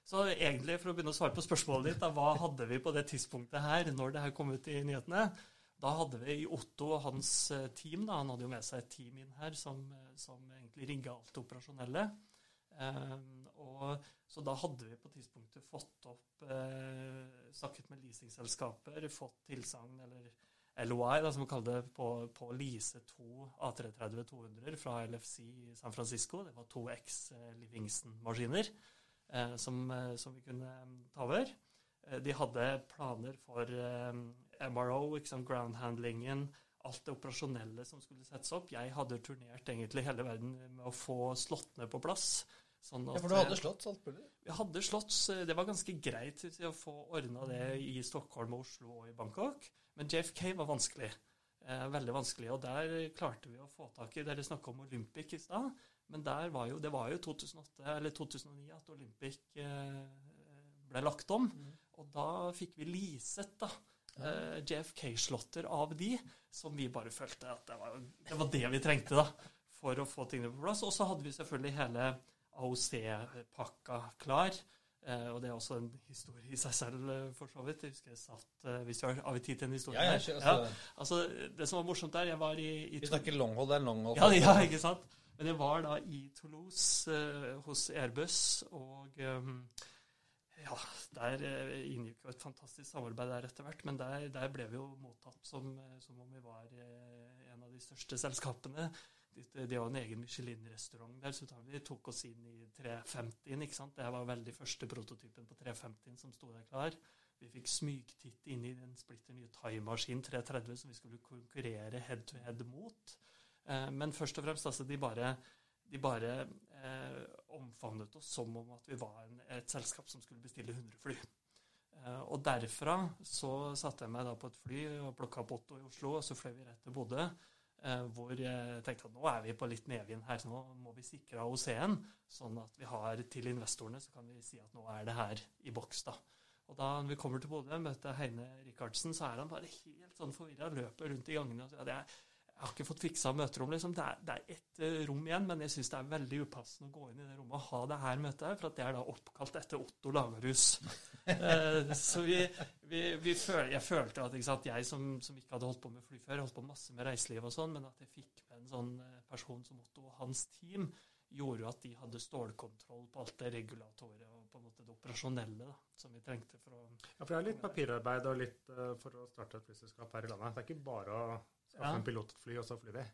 Så egentlig, for å begynne å svare på spørsmålet ditt, da, hva hadde vi på det tidspunktet her, når det her kom ut i nyhetene? Da hadde vi i Otto og hans eh, team, da, han hadde jo med seg et team inn her som, eh, som egentlig rigga alt det operasjonelle. Eh, og, så da hadde vi på tidspunktet fått opp eh, Snakket med leasingselskaper, fått tilsagn, eller LOI, da, som vi kaller det, på, på å lease to A330-200 fra LFC i San Francisco. Det var to X eh, Livingston-maskiner eh, som, eh, som vi kunne eh, ta over. Eh, De hadde planer for eh, MRO, liksom ground handlingen, alt det operasjonelle som skulle settes opp. Jeg hadde turnert egentlig hele verden med å få slåttene på plass. Sånn Ja, for du hadde eh, slått alt mulig. vi hadde slått, det var ganske greit til å få ordna det i Stockholm, og Oslo og i Bangkok. Men JFK var vanskelig. Eh, veldig vanskelig. Og der klarte vi å få tak i Dere snakka om Olympic i stad. Men der var jo, det var jo 2008 eller 2009 at Olympic eh, ble lagt om. Og da fikk vi leaset da, eh, JFK-slåtter av de, som vi bare følte at det var, det var det vi trengte da, for å få tingene på plass. Og så hadde vi selvfølgelig hele AOC-pakka klar. Uh, og det er også en historie i seg selv, uh, for så vidt. Jeg husker jeg satt uh, Hvis du har, har vi tid til en historie Ja, ja, her? Ja, altså, altså, det som var morsomt der Jeg var i, i vi snakker longhold, det er longhold. ja, ja, ikke sant? Men jeg var da i Toulouse hos Airbus, og um, ja, der inngikk jo et fantastisk samarbeid der etter hvert. Men der, der ble vi jo mottatt som, som om vi var en av de største selskapene. De, har en egen Michelin-restaurant der, så de tok oss inn i 350-en. ikke sant? Det var veldig første prototypen på 350-en som sto der klar. Vi fikk smygtitt inn i den splitter nye Thai-maskin 330 som vi skulle konkurrere head to head mot. Eh, men først og fremst, altså, de bare, de bare eh, omfavnet oss som om at vi var en, et selskap som skulle bestille 100 fly. Eh, og derfra så satte jeg meg da på et fly og plukka opp i Oslo, og så fløy vi rett til Bodø. Eh, hvor jeg tenkte at nå er vi på litt nedvind her, så nå må vi sikre AOC-en. Sånn at vi har til investorene, så kan vi si at nå er det her i boks, da. Og da vi kommer til Bodø, møter Heine Rikardsen, så er han bare helt sånn forvirra, løper rundt i gangene og sier at jeg, jeg har ikke fått fiksa møterom, liksom. Det er, det er ett eh, rom igjen, men jeg syns det er veldig upassende å gå inn i det rommet og ha det her møtet for at det er da oppkalt etter Otto Lagerhus. Eh, så vi, vi, vi føl, jeg følte at sant, jeg som, som ikke hadde holdt på med fly før, holdt på masse med reiseliv og sånn, men at jeg fikk med en sånn eh, person som Otto og hans team, gjorde at de hadde stålkontroll på alt det regulatoret og på en måte det operasjonelle da, som vi trengte for å Ja, for det er litt papirarbeid og litt uh, for å starte et flyselskap her i landet. Det er ikke bare å skaffe Ja. en pilotfly og så fly det.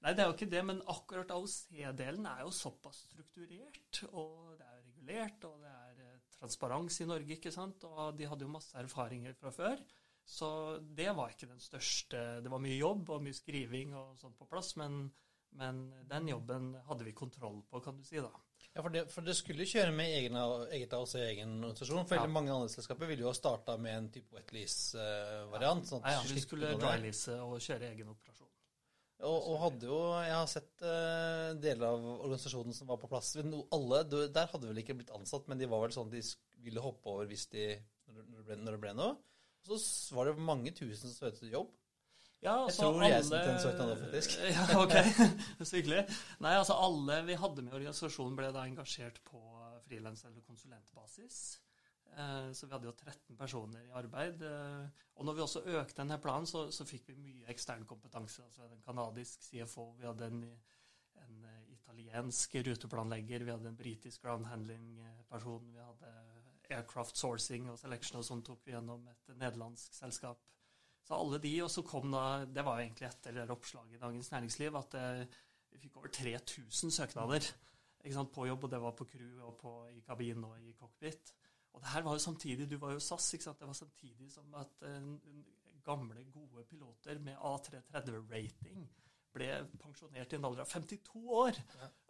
Nei, det er jo ikke det, men akkurat AOC-delen er jo såpass strukturert, og det er regulert, og det er eh, transparens i Norge, ikke sant? Og de hadde jo masse erfaringer fra før. Så det var ikke den største Det var mye jobb og mye skriving og sånt på plass, men, men den jobben hadde vi kontroll på, kan du si, da. Ja, for det, for det skulle kjøre med egen, eget AOC, egen organisasjon. For Ja. mange andre selskaper ville jo ha starta med en type wet lease-variant. sånn ja, ja, vi skulle drylease og kjøre egen operasjon. Og, og hadde jo Jeg har sett uh, deler av organisasjonen som var på plass. Alle der hadde vel ikke blitt ansatt, men de var vel sånn de ville hoppe over hvis de Når det ble, når det ble noe. Så var det mange tusen som søkte jobb. Ja, Jeg altså tror jeg alle- sendte en søknad, faktisk. Ja, ok. Så hyggelig. Nei, altså alle vi hadde med i organisasjonen ble da engasjert på frilans- eller konsulentbasis. Eh, Så vi hadde jo 13 personer i arbeid. eh, Og når vi også økte denne planen, så, så fikk vi mye ekstern kompetanse. Altså en kanadisk CFO, vi hadde en, en eh, italiensk ruteplanlegger, vi hadde en britisk ground handling-person, vi hadde aircraft sourcing og selection og sånn tok vi gjennom et nederlandsk selskap. Så alle de, og så kom da Det var jo egentlig etter det oppslaget i Dagens Næringsliv at eh, vi fikk over 3000 søknader sant, på jobb, og det var på crew og på, i kabinen og i cockpit. Og det her var jo samtidig Du var jo SAS, ikke sant. Det var samtidig som at uh, gamle, gode piloter med A330-rating ble pensjonert i en alder av 52 år.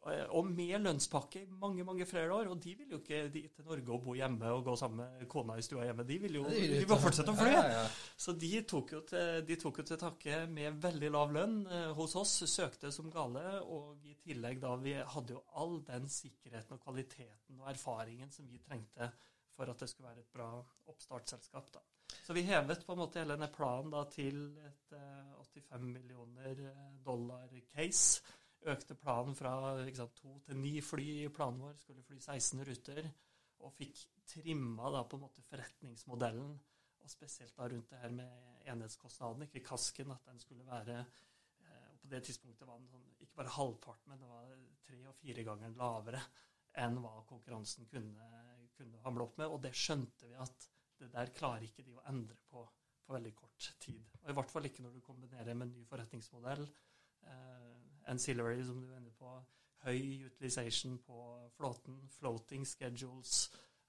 Og, og med lønnspakke i mange mange flere år. Og de vil jo ikke de til Norge og bo hjemme og gå sammen med kona i stua hjemme. De vil jo de vil fortsette å fly. Ja, ja, ja. Så de tok, jo til, de tok jo til takke med veldig lav lønn eh, hos oss, søkte som gale, og i tillegg da vi hadde jo all den sikkerheten og kvaliteten og erfaringen som vi trengte for at det skulle være et bra oppstartsselskap. da. Så vi hevet på en måte hele denne planen da til et eh, 85 millioner eh, dollar case. Økte planen fra sant, to til ni fly i planen vår, skulle fly 16 ruter, og fikk trimma da på en måte forretningsmodellen og spesielt da rundt det her med enhetskostnaden, ikke kasken, at den skulle være eh, og På det tidspunktet var den sånn, ikke bare halvparten, men det var tre- og fire ganger lavere enn hva konkurransen kunne, kunne hamle opp med. Og det skjønte vi at det der klarer ikke de å endre på på veldig kort tid. Og I hvert fall ikke når du kombinerer med en ny forretningsmodell. Eh, ancillary, som du er inne på. Høy utilization på flåten. Floating schedules.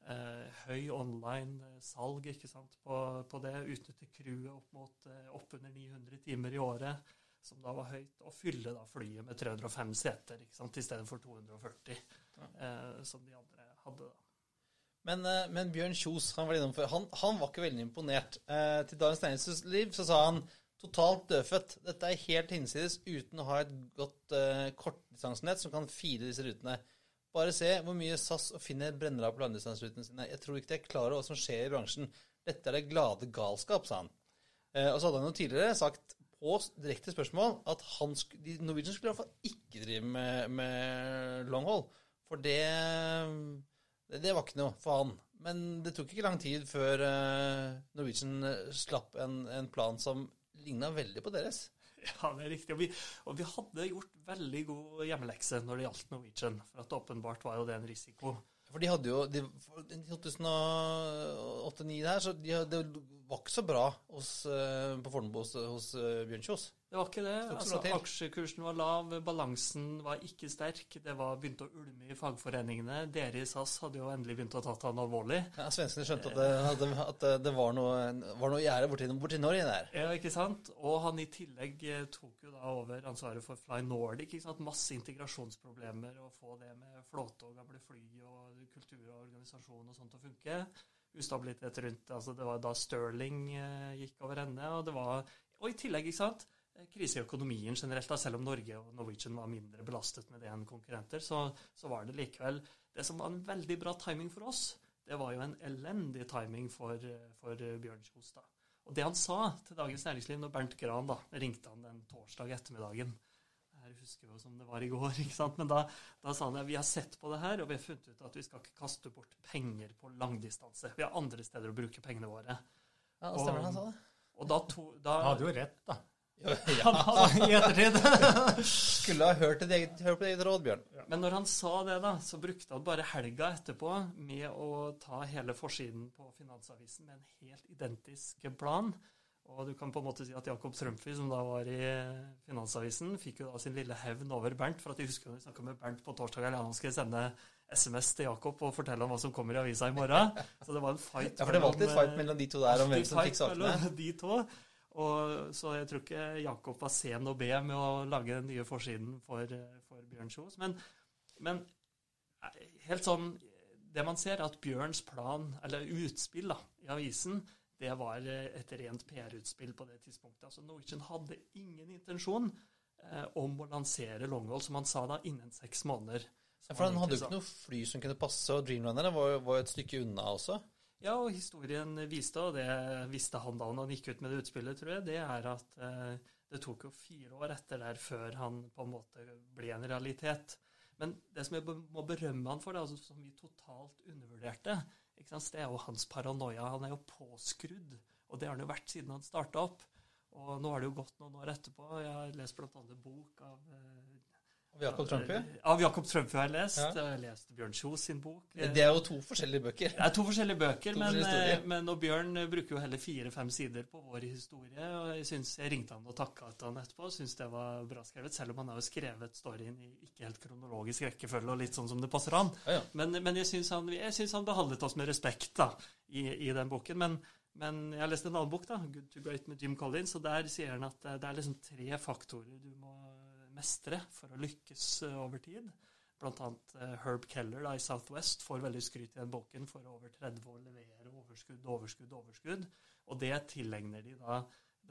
Eh, høy online eh, salg ikke sant, på, på det. Utnytte crewet opp mot eh, oppunder 900 timer i året, som da var høyt. Og fylle da flyet med 305 seter ikke sant, i stedet for 240, eh, som de andre hadde. da. Men, eh, men Bjørn Kjos han var innom. Han, han var ikke veldig imponert. Eh, til Dagens Næringsliv så sa han totalt dødfødt. Dette er helt hinsides uten å ha et godt eh, kortdistansenett som kan fire disse rutene. Bare se hvor mye SAS og Finner brenner av på langdistanserutene sine. Jeg tror ikke de er klar over hva som skjer i bransjen. Dette er det glade galskap, sa han. Eh, og så hadde han jo tidligere sagt på direkte spørsmål at han, de Norwegian skulle i hvert fall ikke drive med, med longhold. For det det, var ikke noe for han. Men det tok ikke lang tid før eh, Norwegian eh, slapp en, en plan som ligna veldig på deres. Ja, det er riktig. Og vi, og vi hadde gjort veldig god hjemmelekse når det gjaldt Norwegian. For at åpenbart var jo det en risiko. For de hadde jo de, for 2008-2009 der, så de, det var ikke så bra hos, eh, på Fornebu hos, hos Bjørn Kjos. Det var ikke det. Altså, aksjekursen var lav, balansen var ikke sterk. Det var begynt å ulme i fagforeningene. Dere i SAS hadde jo endelig begynt å ta han alvorlig. Ja, Svenskene skjønte at det, at det, at det- det var noe, var noe gjerde borti, borti Norge der. Ja, ikke sant? Og han i tillegg eh, tok jo da over ansvaret for Fly Nordic. ikke sant? Masse integrasjonsproblemer å få det med flåte og gamle fly og kultur og organisasjon og sånt til å funke. Ustabilitet rundt altså Det var da Sterling eh, gikk over ende. Og det var, og i tillegg, ikke sant, krise i økonomien generelt. da, Selv om Norge og Norwegian var mindre belastet med det enn konkurrenter, så, så var det likevel Det som var en veldig bra timing for oss, det var jo en elendig timing for, eh, for eh, Bjørn Kjos. da. Og det han sa til Dagens Næringsliv når Bernt Gran da, ringte han den torsdag ettermiddagen Jeg husker jo som det var i går, ikke sant? men da, da sa han at vi har sett på det her, og vi har funnet ut at vi skal ikke kaste bort penger på langdistanse. Vi har andre steder å bruke pengene våre. Ja, og, stemmer han sa det. Og da, to, da Han hadde jo rett, da. Han hadde- I ettertid. Skulle ha hørt, et eget, hørt på ditt råd, Bjørn. Men når han sa det, da, så brukte han bare helga etterpå med å ta hele forsiden på Finansavisen med en helt identisk plan. Og du kan på en måte si at Jakob Strømfy, som da var i Finansavisen, fikk jo da sin lille hevn over Bernt. For at jeg husker når vi snakka med Bernt på torsdag, eller han skulle sende SMS til Jakob og fortelle om hva som kommer i avisa i morgen. Så det var en fight Ja, for det var alltid et fight eh, mellom de to der om hvem som fikk sakene. De to. Og, så jeg tror ikke Jakob var sen å be med å lage den nye forsiden for, eh, for Bjørn Kjos. Men, men eh, helt sånn Det man ser, er at Bjørns plan, eller utspill da, i avisen, det var eh, et rent PR-utspill på det tidspunktet. Altså Norwegian hadde ingen intensjon eh, om å lansere Longhold, som han sa da, innen seks måneder. Ja, for han hadde jo ikke noe fly som kunne passe, og Dreamliner var jo var jo et stykke unna også. Ja, og historien viste, og det visste han da han gikk ut med det utspillet, tror jeg, det er at eh, det tok jo fire år etter der før han på en måte ble en realitet. Men det som jeg må berømme han for, det, altså, som vi totalt undervurderte, det er jo hans paranoia. Han er jo påskrudd, og det har han jo vært siden han starta opp. Og nå har det jo gått noen år etterpå. Jeg har lest bl.a. bok av eh, Av Jakob Trumpy. Av Jakob Trumpy har jeg lest. Ja. Jeg har lest Bjørn Kjos sin bok. Det er jo to forskjellige bøker. Det er to forskjellige bøker, To men, forskjellige eh, men og Bjørn eh, bruker jo heller fire-fem sider på vår historie. og Jeg synes jeg ringte han og takka til han etterpå. og syntes det var bra skrevet, selv om han har jo skrevet storyen i ikke helt kronologisk rekkefølge og litt sånn som det passer han. Ja, ja. Men, men jeg syns han, synes han behandlet oss med respekt da, i, i den boken. Men, men jeg har lest en annen bok, da, 'Good to Great' med Jim Collins, og der sier han at eh, det er liksom tre faktorer du må mestre for å lykkes eh, over tid. Blant annet eh, Herb Keller da, i Southwest får veldig skryt i den boken for over 30 år levere overskudd, overskudd, overskudd. Og det tilegner de da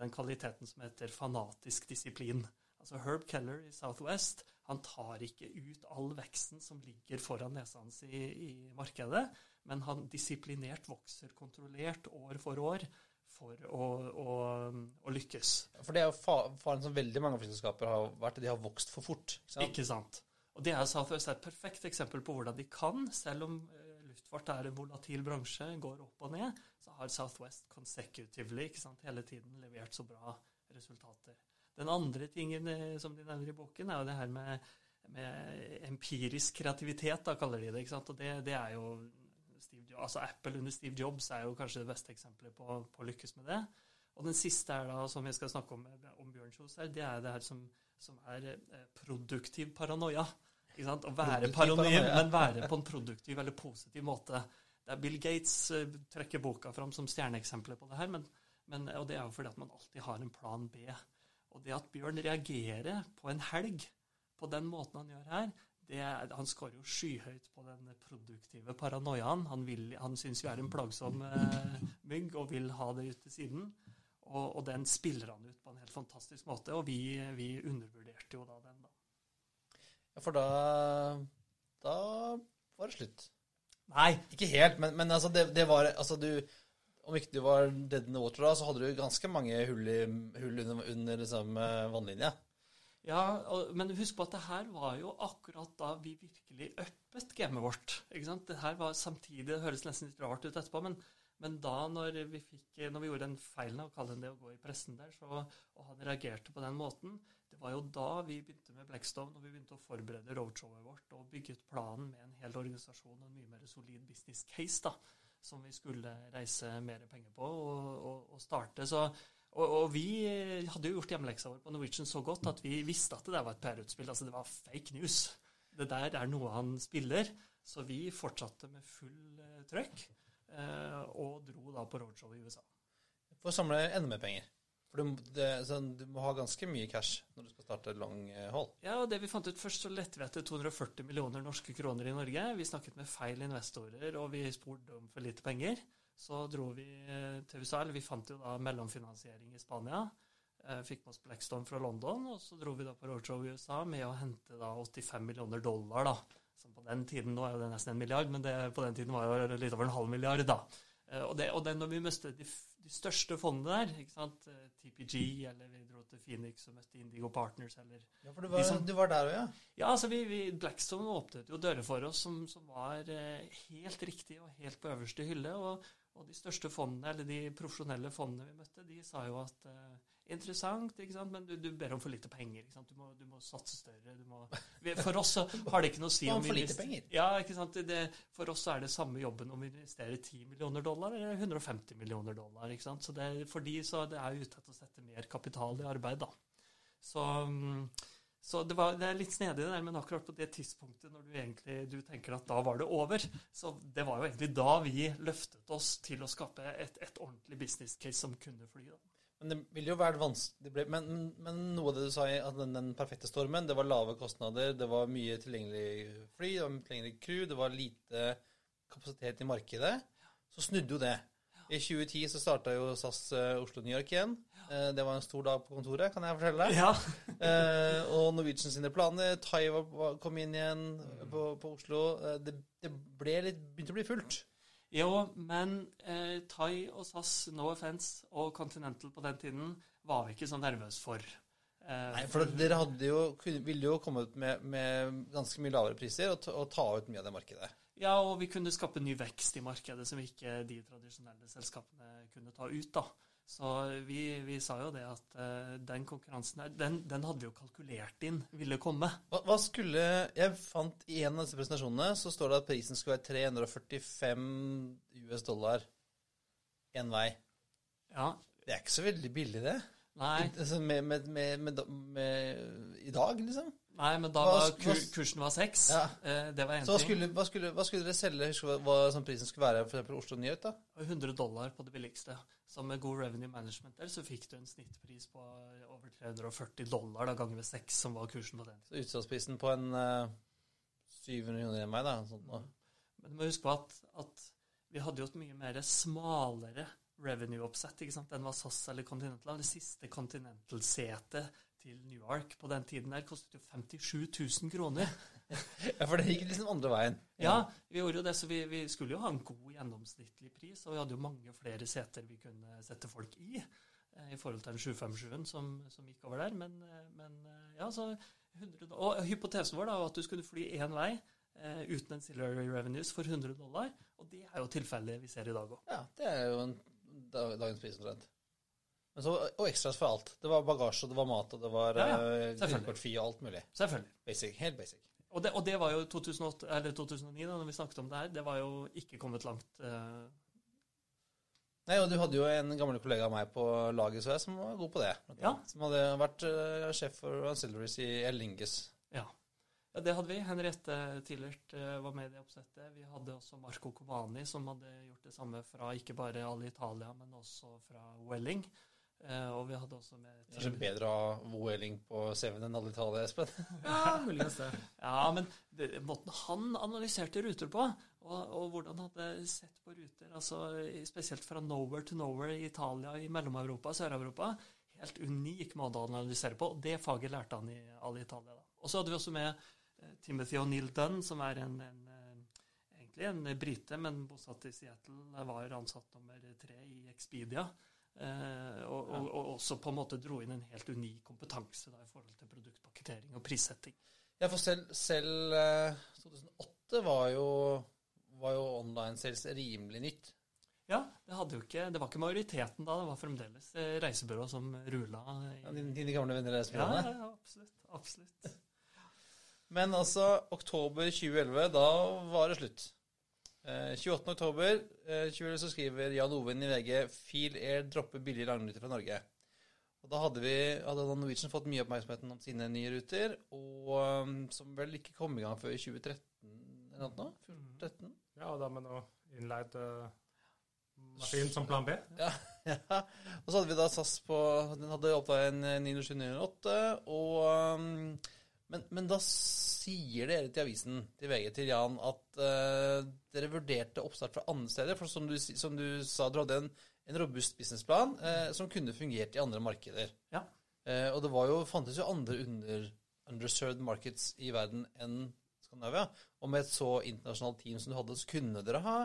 den kvaliteten som heter fanatisk disiplin. Altså Herb Keller i Southwest han tar ikke ut all veksten som ligger foran nesa hans i, i markedet, men han disiplinert vokser kontrollert år for år for å, å, å lykkes. For det er jo faren som veldig mange flyselskaper har vært, de har vokst for fort. Ikke sant? Ikke sant? Og det er Southwest et perfekt eksempel på hvordan de kan, selv om eh, luftfart er en volatil bransje, går opp og ned, så har Southwest consecutively ikke sant, hele tiden levert så bra resultater. Den andre tingen eh, som de nevner i boken, er jo det her med, med empirisk kreativitet, da kaller de det. ikke sant? Og det, det er jo altså Apple under Steve Jobs er jo kanskje det beste eksempelet på, på å lykkes med det. Og den siste er da, som vi skal snakke om om Bjørn Kjos her, det er det her som, som er eh, produktiv paranoia. Ikke sant? Å være paranoid, men være på en produktiv eller positiv måte. Det er Bill Gates uh, trekker boka fram som stjerneeksempler på det her, men, men, og det er jo fordi at man alltid har en plan B. Og det at Bjørn reagerer på en helg på den måten han gjør her, er, han skårer jo skyhøyt på den produktive paranoiaen. Han, vil, han syns vi er en plagsom eh, mygg og vil ha det ut til siden. Og, og, den spiller han ut på en helt fantastisk måte, og vi, vi undervurderte jo da den, da. Ja, for da Da var det slutt. Nei. Ikke helt, men, men altså, det, det, var Altså, du Om ikke du var dead in the water da, så hadde du ganske mange hull, i, hull under, under liksom, eh, vannlinja. Ja, og, men husk på at det her var jo akkurat da vi virkelig uppet gamet vårt. ikke sant? Det her var samtidig, det høres nesten litt rart ut etterpå, men, men da når vi, fikk, når vi gjorde den feilen av å kalle det å gå i pressen der, så, og han reagerte på den måten, det var jo da vi begynte med Blackstone, og vi begynte å forberede roadshowet vårt og bygget planen med en hel organisasjon og en mye mer solid business case da, som vi skulle reise mer penger på og, og, og starte. Så og, og, vi hadde jo gjort hjemmeleksa vår på Norwegian så godt at vi visste at det der var et PR-utspill. Altså det var fake news. Det der er noe han spiller. Så vi fortsatte med full uh, trøkk uh, og dro da på roadshow i USA. For å samle enda mer penger. For du, det, sånn, du, må ha ganske mye cash når du skal starte long eh, hold. Ja, og det vi fant ut først, så lette vi etter 240 millioner norske kroner i Norge. Vi snakket med feil investorer, og vi spurte om for lite penger. Så dro vi eh, til USA, eller vi fant jo da mellomfinansiering i Spania. Eh, fikk med oss Blackstone fra London, og så dro vi da på roadshow i USA med å hente da 85 millioner dollar, da. Som på den tiden, nå er det nesten en milliard, men det, på den tiden var jo litt over en halv milliard, da. Eh, og, det, og det, når vi møtte de, de, største fondene der, ikke sant, TPG, eller vi dro til Phoenix og møtte Indigo Partners, eller Ja, for du var, som, du var der òg, ja? Ja, altså vi, vi, Blackstone åpnet jo dører for oss som, som var helt riktig og helt på øverste hylle. og og de største fondene, eller de profesjonelle fondene vi møtte, de sa jo at uh, interessant, ikke sant? men du, du, ber om for lite penger. ikke sant? Du må, du må satse større. Må, for oss har det ikke noe å si om vi investerer? Ja, ikke sant? Det, for oss er det samme jobben om vi investerer 10 millioner dollar eller 150 millioner dollar. ikke sant? Så det, for de så det er ute etter å sette mer kapital i arbeid. da. Så... Um, så det, var, det, er litt snedig, det der, men akkurat på det tidspunktet når du egentlig du tenker at da var det over, så det var jo egentlig da vi løftet oss til å skape et, et ordentlig business case som kunne fly. da. Men det ville jo vært vanskelig men, men, men, noe av det du sa i den, den, perfekte stormen, det var lave kostnader, det var mye tilgjengelig fly, det var mye tilgjengelig crew, det var lite kapasitet i markedet. Så snudde jo det. I 2010 så starta jo SAS uh, Oslo-New York igjen. Uh, det var en stor dag på kontoret, kan jeg fortelle deg. Ja. eh, og Norwegian sine planer. Thai kom inn igjen på, på Oslo. det, det litt, begynte å bli fullt. Jo, men eh, Thai og SAS, no offense, og Continental på den tiden var vi ikke så nervøse for. Eh, Nei, for dere jo, ville jo kommet med, med ganske mye lavere priser og, og ta ut mye av det markedet. Ja, og vi kunne skape ny vekst i markedet som ikke de tradisjonelle selskapene kunne ta ut. da. Så vi, vi sa jo det at uh, den konkurransen her, den, den, hadde vi jo kalkulert inn ville komme. Hva, hva, skulle Jeg fant i en av disse presentasjonene så står det at prisen skulle være 345 US dollar én vei. Ja. Det er ikke så veldig billig, det. Nei. Altså med, med, med, med, I dag, liksom? Nei, men da var kur, kursen var seks. Ja. Eh, det var én ting. skulle, hva, skulle, hva skulle dere selge? Husker du hva, hva sånn prisen skulle være for Oslo Nyhet? da? 100 dollar på det billigste. Så med god revenue management der, så fikk du en snittpris på over 340 dollar da ganger ved seks, som var kursen på den. Så Utsalgsprisen på en uh, 700 kroner enn meg, da. Sånn, da. Men du må huske på at, at vi hadde jo et mye mer smalere revenue-oppsett. ikke sant? Den var SAS eller Continental. Det siste Continental-setet til Newark på den tiden der kostet jo 57 000 kroner. Ja, for det gikk liksom andre veien. Ja, vi gjorde jo det, så vi, vi skulle jo ha en god gjennomsnittlig pris, og vi hadde jo mange flere seter vi kunne sette folk i, eh, i forhold til den 757-en som, som gikk over der. Men, eh, men eh, ja, så 100, Og hypotesen vår da, var at du skulle fly én vei Uh, uten en Silver Revenues for 100 dollar, og det er jo tilfellet vi ser i dag òg. Ja, det er jo en, dag, dagens pris omtrent. Så, og ekstras for alt. Det var bagasje, og det var mat, og det var Ja, ja, ja, og alt mulig. Selvfølgelig. Basic, helt basic. Og det, og det var jo 2008, eller 2009, da når vi snakket om det her. Det var jo ikke kommet langt. Eh, Nei, og du hadde jo en gammel kollega av meg på laget så jeg, som var god på det. Ja. Som hadde vært uh, sjef for Ancillaries i Ellinges. ja. ja, det hadde vi. Henriette Tillert uh, var med i det oppsettet. Vi hadde også Marco Covani, som hadde gjort det samme fra ikke bare Alle Italia, men også fra Welling. Eh, og vi hadde også med Kanskje bedre å ha Woeling på CV-en enn alle Italia, Espen. Ja, muligens det. Ja, men det, måten han analyserte ruter på, og, og hvordan han hadde sett på ruter, altså spesielt fra nowhere to nowhere i Italia, i Mellom-Europa, Sør-Europa, helt unik måte å analysere på. og Det faget lærte han i alle Italia. da. Og så hadde vi også med eh, Timothy O'Neill Dunn, som er en, en eh, egentlig en brite, men bosatt i Seattle, var ansatt nummer tre i Expedia. Eh, og, og, og også på en måte dro inn en helt unik kompetanse da, i forhold til produktpakketering og prissetting. Ja, for selv, selv eh, 2008 var jo, var jo online sales rimelig nytt. Ja, det, ikke, det var ikke majoriteten da, det var fremdeles eh, reisebyrå som rula. i- Ja, dine, dine gamle venner i reisebyråene? Ja, ja, absolutt. absolutt. Men altså, oktober 2011, da var det slutt. Eh, 28. oktober eh, 2011 så skriver Jan Oven i VG Feel Air dropper billige langruter fra Norge. Og Da hadde, vi, hadde Norwegian fått mye oppmerksomhet om sine nye ruter, og um, som vel ikke kom i gang før i 2013 eller noe? 14-13? Ja, og da med noe innleid eh, maskin som plan B. Ja, ja. Og så hadde vi da SAS på Den hadde oppdaget en eh, 907-908, og um, men, men da sier dere til avisen, til VG, til Jan, at uh, dere vurderte oppstart fra andre steder. For som du, som du sa, du hadde en, en robust businessplan uh, som kunne fungert i andre markeder. Ja. Uh, og det var jo, fantes jo andre under, underserved markets i verden enn Skandinavia. Og med et så internasjonalt team som du hadde, så kunne dere ha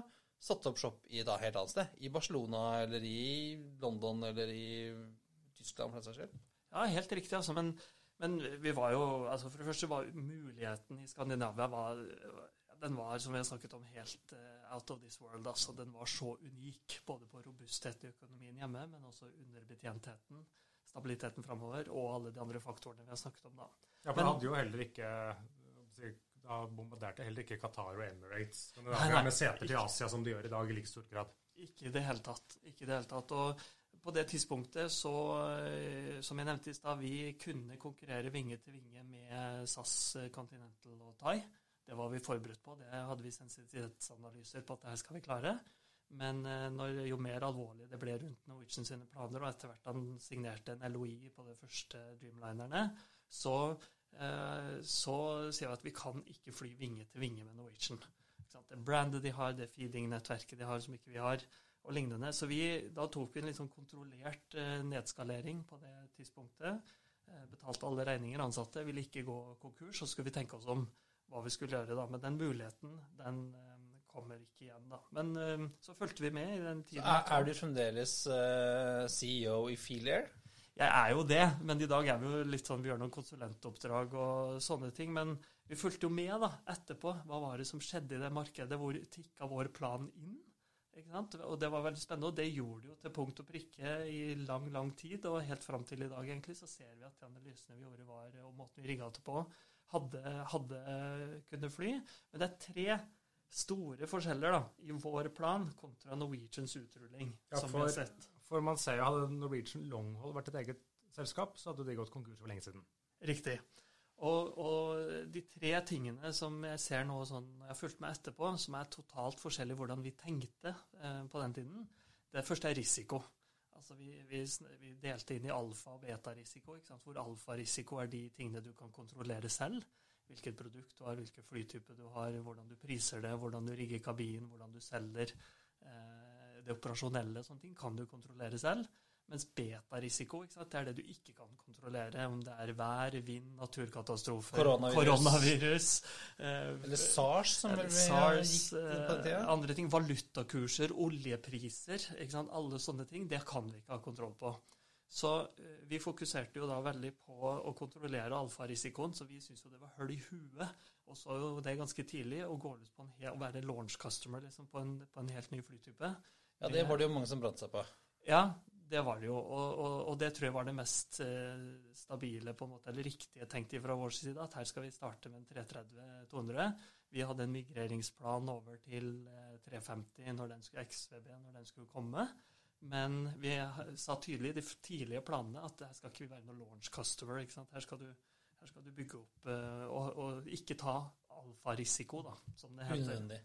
satt opp shop i et helt annet sted. I Barcelona eller i London eller i Tyskland, for den saks skyld. Ja, helt riktig, altså. Men, men vi var jo altså For det første var muligheten i Skandinavia var, Den var, som vi har snakket om, helt eh, out of this world. altså Den var så unik, både på robusthet i økonomien hjemme, men også underbetjentheten, stabiliteten framover, og alle de andre faktorene vi har snakket om da. Ja, for Men- hadde jo heller ikke Da bombarderte heller ikke Qatar og Emirates Nei, nei, med seter til Asia som de gjør i dag, i like stor grad. Ikke i det hele tatt. Ikke i det hele tatt. Og på det tidspunktet så, eh, som jeg nevnte i stad, vi kunne konkurrere vinge til vinge med SAS, eh, Continental og Thai. Det var vi forberedt på. Det hadde vi sensitivitetsanalyser på at det her skal vi klare. Men eh, når, jo mer alvorlig det ble rundt Norwegian sine planer, og etter hvert han signerte en LOI på de første Dreamlinerne, så, så sier vi at vi kan ikke fly vinge til vinge med Norwegian. Det brandet de har, det feeding-nettverket de har som ikke vi har, og lignende. Så vi, da tok vi en litt sånn kontrollert eh, nedskalering på det tidspunktet. Eh, betalte alle regninger, ansatte, ville ikke gå konkurs. Så skulle vi tenke oss om hva vi skulle gjøre da. Men den muligheten, den eh, kommer ikke igjen da. Men så fulgte vi med i den tiden. Er, er du fremdeles CEO i Feelair? Jeg er jo det, men i dag er vi jo litt sånn, vi gjør noen konsulentoppdrag og sånne ting. Men vi fulgte jo med da, etterpå. Hva var det som skjedde i det markedet? Hvor tikka vår plan inn? Og det var veldig spennende, og det gjorde det jo til punkt og prikke i lang, lang tid. Og helt fram til i dag egentlig, så ser vi at de analysene vi gjorde var, og måten vi rigga det på, hadde, hadde kunnet fly. Men det er tre store forskjeller da, i vår plan kontra Norwegians utrulling, Ja, som for- vi har sett. For man ser jo, hadde Norwegian Longhold vært et eget selskap, så hadde de gått konkurs for lenge siden. Riktig. Og, og de tre tingene som jeg ser nå sånn, jeg har fulgt med etterpå, som er totalt forskjellig hvordan vi tenkte eh, på den tiden, det første er risiko. Altså vi, vi, vi delte inn i alfa- og beta-risiko, hvor alfa-risiko er de tingene du kan kontrollere selv. Hvilket produkt du har, hvilken flytype du har, hvordan du priser det, hvordan du rigger kabinen, hvordan du selger. Eh, det operasjonelle sånne ting kan du kontrollere selv. Mens beta-risiko det er det du ikke kan kontrollere. Om det er vær, vind, naturkatastrofer, Koronavirus. koronavirus eh, Eller SARS, som eller SARS, eh, andre ting, valutakurser, oljepriser, alle sånne ting, det kan vi ikke ha kontroll på. Så eh, vi fokuserte jo da veldig på å kontrollere alfarisikoen, så vi syntes jo det var høl i huet. Og så jo det ganske tidlig å gå ut på en hel, å være launch customer liksom, på, en, på en helt ny flytype. Ja, det var det jo mange som brant seg på. Ja, det var det jo. Og, og, og det tror jeg var det mest eh, stabile, på en måte, eller riktige tenkt fra vår side, at her skal vi starte med en 330-200. Vi hadde en migreringsplan over til eh, 350 når den skulle, XVB når den skulle komme. Men vi sa tydelig i de tidlige planene at her skal ikke vi være noe launch customer. ikke sant? Her skal du, her skal du bygge opp eh, og, og ikke ta alfarisiko, da, som det heter. Unødvendig.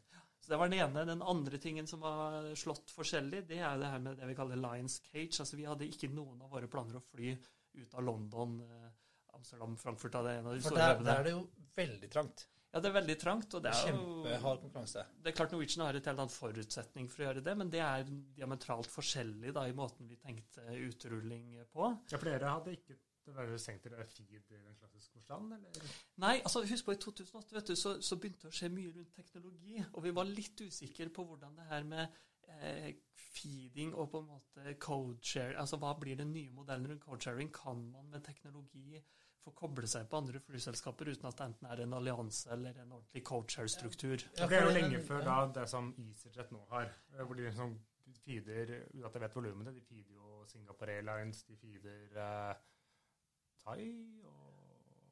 Så Det var den ene. Den andre tingen som var slått forskjellig, det er det her med det vi kaller Lions Cage. Altså Vi hadde ikke noen av våre planer å fly ut av London, eh, Amsterdam, Frankfurt av det ene av de For store der, der er det jo veldig trangt. Ja, det er veldig trangt. og det er. Kjempehard konkurranse. Det er klart Norwegian har et helt annet forutsetning for å gjøre det, men det er diametralt forskjellig da i måten vi tenkte utrulling på. Ja, Flere hadde ikke det var jo senkt til feed i den klassiske forstand, eller? Nei, altså husk på i 2008 vet du, så, så begynte det å skje mye rundt teknologi, og vi var litt usikre på hvordan det her med eh, feeding og på en måte codeshare, altså hva blir den nye modellen rundt codesharing? Kan man med teknologi få koble seg på andre flyselskaper uten at det enten er en allianse eller en ordentlig codeshare-struktur? Ja, det er jo lenge før da det som EasyJet nå har, eh, hvor de liksom feeder, uten at jeg vet volumene, de feeder jo Singapore Airlines, de feeder eh, Thai og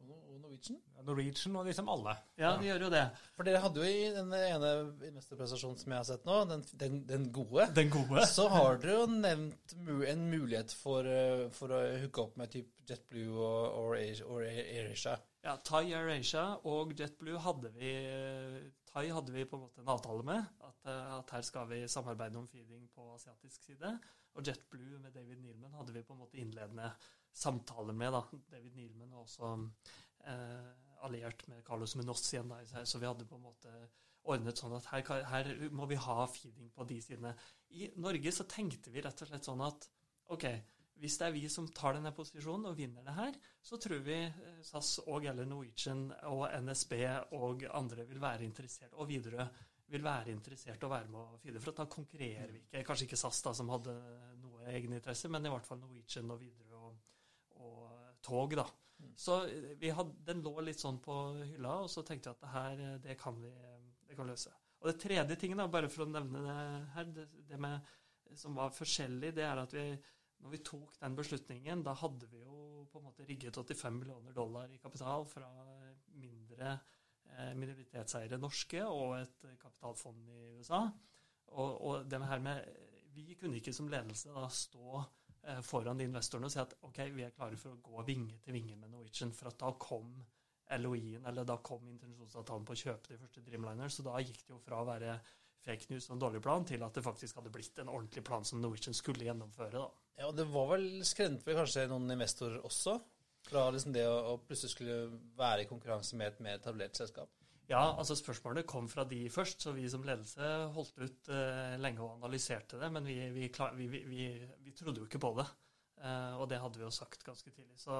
Og Norwegian. ja, Norwegian og liksom alle. Ja, de gjør jo det. For dere hadde jo i den ene mesterprestasjonen som jeg har sett nå, den, den, den gode, Den gode. så har dere jo nevnt mu en mulighet for, eh, for å hooke opp med typ JetBlue og, og, Air- og. Ja, Thai Air Asia og JetBlue hadde vi Thai hadde vi på en måte en avtale med. At, eh, at her skal vi samarbeide om feeding på asiatisk side. Og JetBlue med David Nealman hadde vi på en måte innledende samtaler med. da. David Nealman var også eh, alliert med Carlos Munoz igjen. da, Så vi hadde på en måte ordnet sånn at her, her må vi ha feeding på de sidene. I Norge så tenkte vi rett og slett sånn at ok, hvis det er vi som tar denne posisjonen og vinner det her, så tror vi eh, SAS og eller Norwegian og NSB og andre vil være interessert, og Widerøe vil være interessert og være med å fylle. For at da konkurrerer vi ikke. Kanskje ikke SAS, da, som hadde noe egeninteresse, men i hvert fall Norwegian og Widerøe og, og tog, da. Så eh, vi hadde, den lå litt sånn på hylla, og så tenkte jeg at det her, eh, det kan vi det kan løse. Og det tredje tingen, da, bare for å nevne det her, det, det med, som var forskjellig, det er at vi når vi tok den beslutningen, da hadde vi jo på en måte rigget 85 millioner dollar i kapital fra mindre eh, minoritetseiere norske og et kapitalfond i USA. Og, og det her med Vi kunne ikke som ledelse da stå eh, foran de investorene og si at ok, vi er klare for å gå vinge til vinge med Norwegian, for at da kom LOI-en, eller da kom intensjonsavtalen på å kjøpe de første Dreamliner, så da gikk det jo fra å være fake news og en dårlig plan, til at det faktisk hadde blitt en ordentlig plan som Norwegian skulle gjennomføre. da. Ja, det var vel skremte vel kanskje noen investorer også? Fra liksom det å, plutselig skulle være i konkurranse med et mer etablert selskap? Ja, altså spørsmålene kom fra de først, så vi som ledelse holdt ut eh, lenge og analyserte det, men vi, vi, klar, vi, vi, trodde jo ikke på det. Eh, og det hadde vi jo sagt ganske tidlig. Så,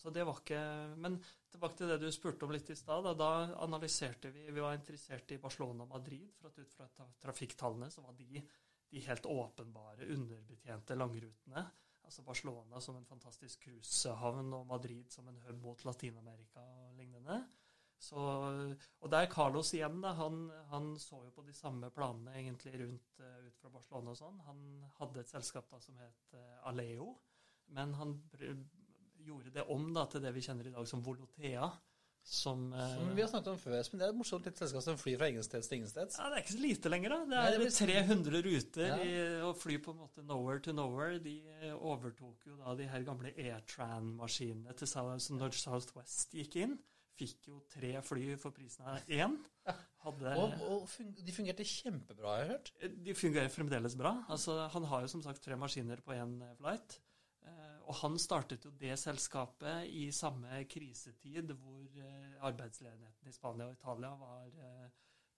så det var ikke Men tilbake til det du spurte om litt i stad. Da, da analyserte vi Vi var interessert i Barcelona og Madrid, for at ut fra tra- trafikktallene så var de de helt åpenbare underbetjente langrutene. Altså Barcelona som en fantastisk cruisehavn og Madrid som en hub mot Latin-Amerika og lignende. Så, og der Carlos igjen, da, han, han så jo på de samme planene egentlig rundt eh, ut fra Barcelona og sånn. Han hadde et selskap da som het eh, Aleo, men han gjorde det om da til det vi kjenner i dag som Volotea. Som, eh, Som vi har snakket om før, Espen. Det er et morsomt litt selskap som flyr fra ingensteds til ingensteds. ja, Det er ikke så lite lenger, da. Det Nei, er det blir- 300 ruter Ja. i, å fly på en måte nowhere to nowhere. De eh, overtok jo da de her gamle Airtran-maskinene til South, når Southwest gikk inn. fikk jo tre fly for prisen av én. Hadde, Og, og de fungerte kjempebra, har jeg hørt. de fungerer fremdeles bra. Altså, han har jo som sagt tre maskiner på én flight. Eh, og han startet jo det selskapet i samme krisetid hvor eh, arbeidsledigheten i Spania og Italia var eh,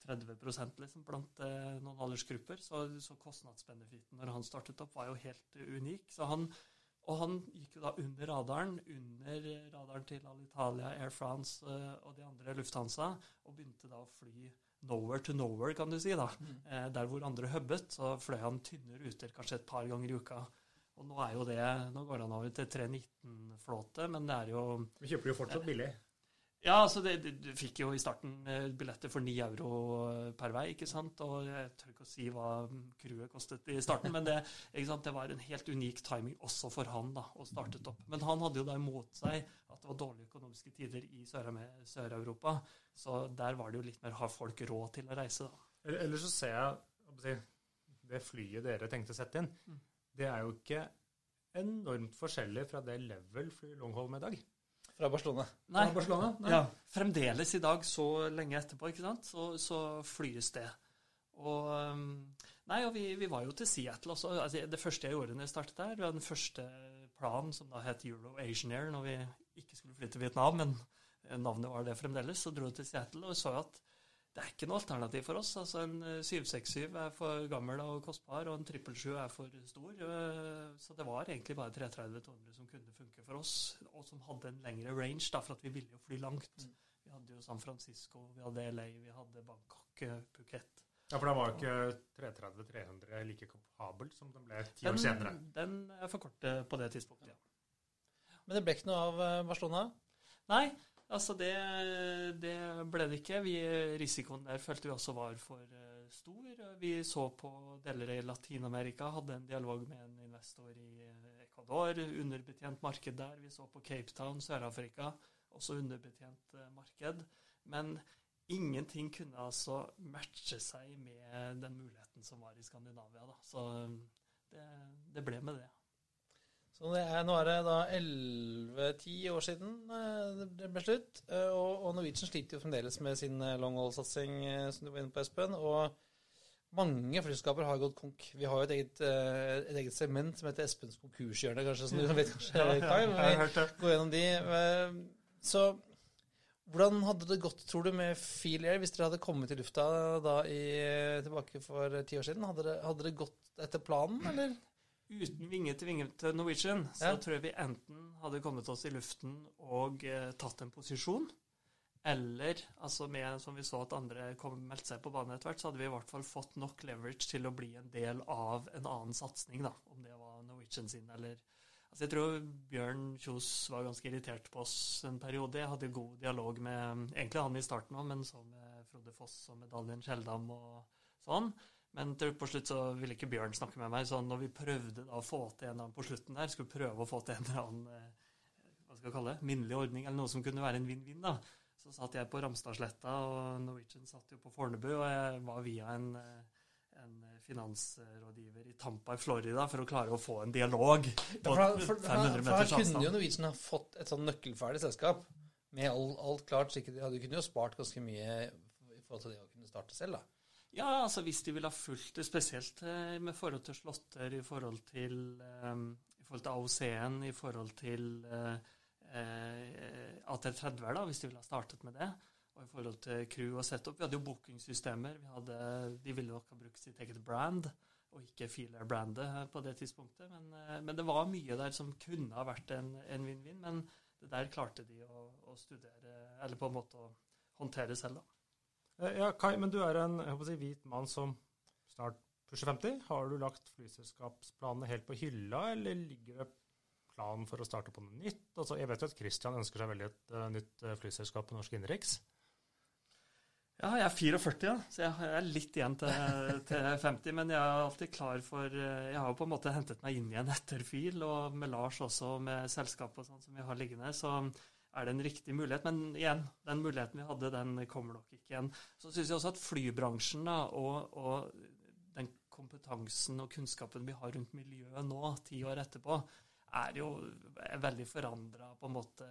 30 liksom, blant eh, noen aldersgrupper. Så, så kostnadsbenefiten når han startet opp, var jo helt eh, unik. Så han, og han gikk jo da under radaren, under radaren til Alitalia, Air France eh, og de andre Lufthansa, og begynte da å fly nowhere to nowhere, kan du si. da. Eh, der hvor andre hubbet, så fløy han tynne ruter kanskje et par ganger i uka. Og nå er jo det, nå går han over til 319-flåte, men det er jo Vi kjøper jo fortsatt billig. ja, altså det, du, fikk jo i starten eh, billetter for 9 euro eh, per vei, ikke sant? Og jeg tør ikke å si hva crewet kostet i starten, men det, det var en helt unik timing også for han da, å startet opp. Men han hadde jo da imot seg at det var dårlige økonomiske tider i Sør-Europa, så der var det jo litt mer har folk råd til å reise, da. Eller, så ser jeg, det flyet dere tenkte å sette inn, det er jo ikke enormt forskjellig fra det level flyr Longholm i dag. Fra Barcelona. Nei, Fra Barcelona? Nei. Ja, fremdeles i dag, så lenge etterpå, ikke sant, så, så flyes det. Og, um, nei, og vi, vi var jo til Seattle også. Altså, det første jeg gjorde når jeg startet der, var den første planen som da het Euro Asian Air, når vi ikke skulle flytte til Vietnam, men navnet var det fremdeles, så dro jeg til Seattle og så at det er ikke noe alternativ for oss. Altså En eh, 767 er for gammel og kostbar, og en 777 er for stor. eh, Så det var egentlig bare 330-200 som kunne funke for oss, og som hadde en lengre range, da, for at vi ville jo fly langt. Vi hadde jo San Francisco, vi hadde LA, vi hadde Bangkok, eh, Phuket. Ja, for da var jo ikke 330-300 like kapabel som den ble ti år senere. den er for kort eh, på det tidspunktet, ja. Men det ble ikke noe av eh, Barcelona. Nei, altså det, det ble det ikke. Vi, risikoen der følte vi også var for eh, stor. Vi så på deler i Latin-Amerika, hadde en dialog med en investor i eh, Ecuador, underbetjent marked der. Vi så på Cape Town, Sør-Afrika, også underbetjent eh, marked. Men ingenting kunne altså matche seg med den muligheten som var i Skandinavia. Da. Så det, det ble med det. Så er, nå er det da 11-10 år siden eh, det ble slutt. eh, Og, og Norwegian sliter jo fremdeles med sin eh, long haul-satsing, eh, som du var inne på, Espen. Og mange flyselskaper har gått konk. Vi har jo et eget, et eget segment som heter Espens konkurshjørne, kanskje, som du vet kanskje, Kai. men vi- går gjennom de. Så hvordan hadde det gått, tror du, med Feel Air hvis dere hadde kommet i lufta da i, tilbake for ti år siden? Hadde det, hadde det gått etter planen, eller? Uten vinge til vinge til Norwegian, så Ja. tror jeg vi enten hadde kommet oss i luften og eh, tatt en posisjon, eller altså med, som vi så at andre kom meldte seg på banen etter hvert, så hadde vi i hvert fall fått nok leverage til å bli en del av en annen satsing, da, om det var Norwegian sin eller Altså Jeg tror Bjørn Kjos var ganske irritert på oss en periode. Jeg hadde god dialog med egentlig han i starten òg, men så med Frode Foss og med Daniel Skjeldam og sånn. Men til på slutt så ville ikke Bjørn snakke med meg. Så når vi prøvde å få til en eller annen på slutten der, skulle prøve å få til en eller annen eh, hva skal jeg kalle det, minnelig ordning, eller noe som kunne være en vinn-vinn, da. Så satt jeg på Ramstadsletta, og Norwegian satt jo på Fornebu, og jeg var via en, eh, en finansrådgiver i Tampa i Florida for å klare å få en dialog på Ja, for, for, for, 500 for her kunne jo. Norwegian ha fått et sånn nøkkelferdig selskap med alt, alt klart. Sikkert, ja, Du kunne jo spart ganske mye i forhold til det å kunne starte selv, da. Ja, altså hvis de ville ha fulgt det spesielt eh, med forhold til slåtter, i forhold til, eh, i forhold til AOC-en, i forhold til eh, AT30-er, da, hvis de ville ha startet med det, og i forhold til crew og setup. Vi hadde jo bookingsystemer. Vi hadde, de ville nok ha brukt sitt eget brand, og ikke Feeler-brandet på det tidspunktet. Men, uh, men det var mye der som kunne ha vært en vinn-vinn, men det der klarte de å, å studere, eller på en måte å håndtere selv, da. Eh, Ja, Kai, men du er en si, hvit mann som snart pusher 50. Har du lagt flyselskapsplanene helt på hylla, eller ligger det plan for å starte på noe nytt? Altså, jeg vet jo at Christian ønsker seg veldig et uh, nytt eh, flyselskap på norsk innenriks. Ja, jeg er 44, ja, så jeg er litt igjen til, til 50. Men jeg er alltid klar for Jeg har jo på en måte hentet meg inn igjen etter fil, og med Lars også, med selskapet og sånn som vi har liggende, så er det en riktig mulighet. Men igjen, den muligheten vi hadde, den kommer nok ikke igjen. Så syns jeg også at flybransjen da, og, og den kompetansen og kunnskapen vi har rundt miljøet nå, ti år etterpå, er jo er veldig forandra på en måte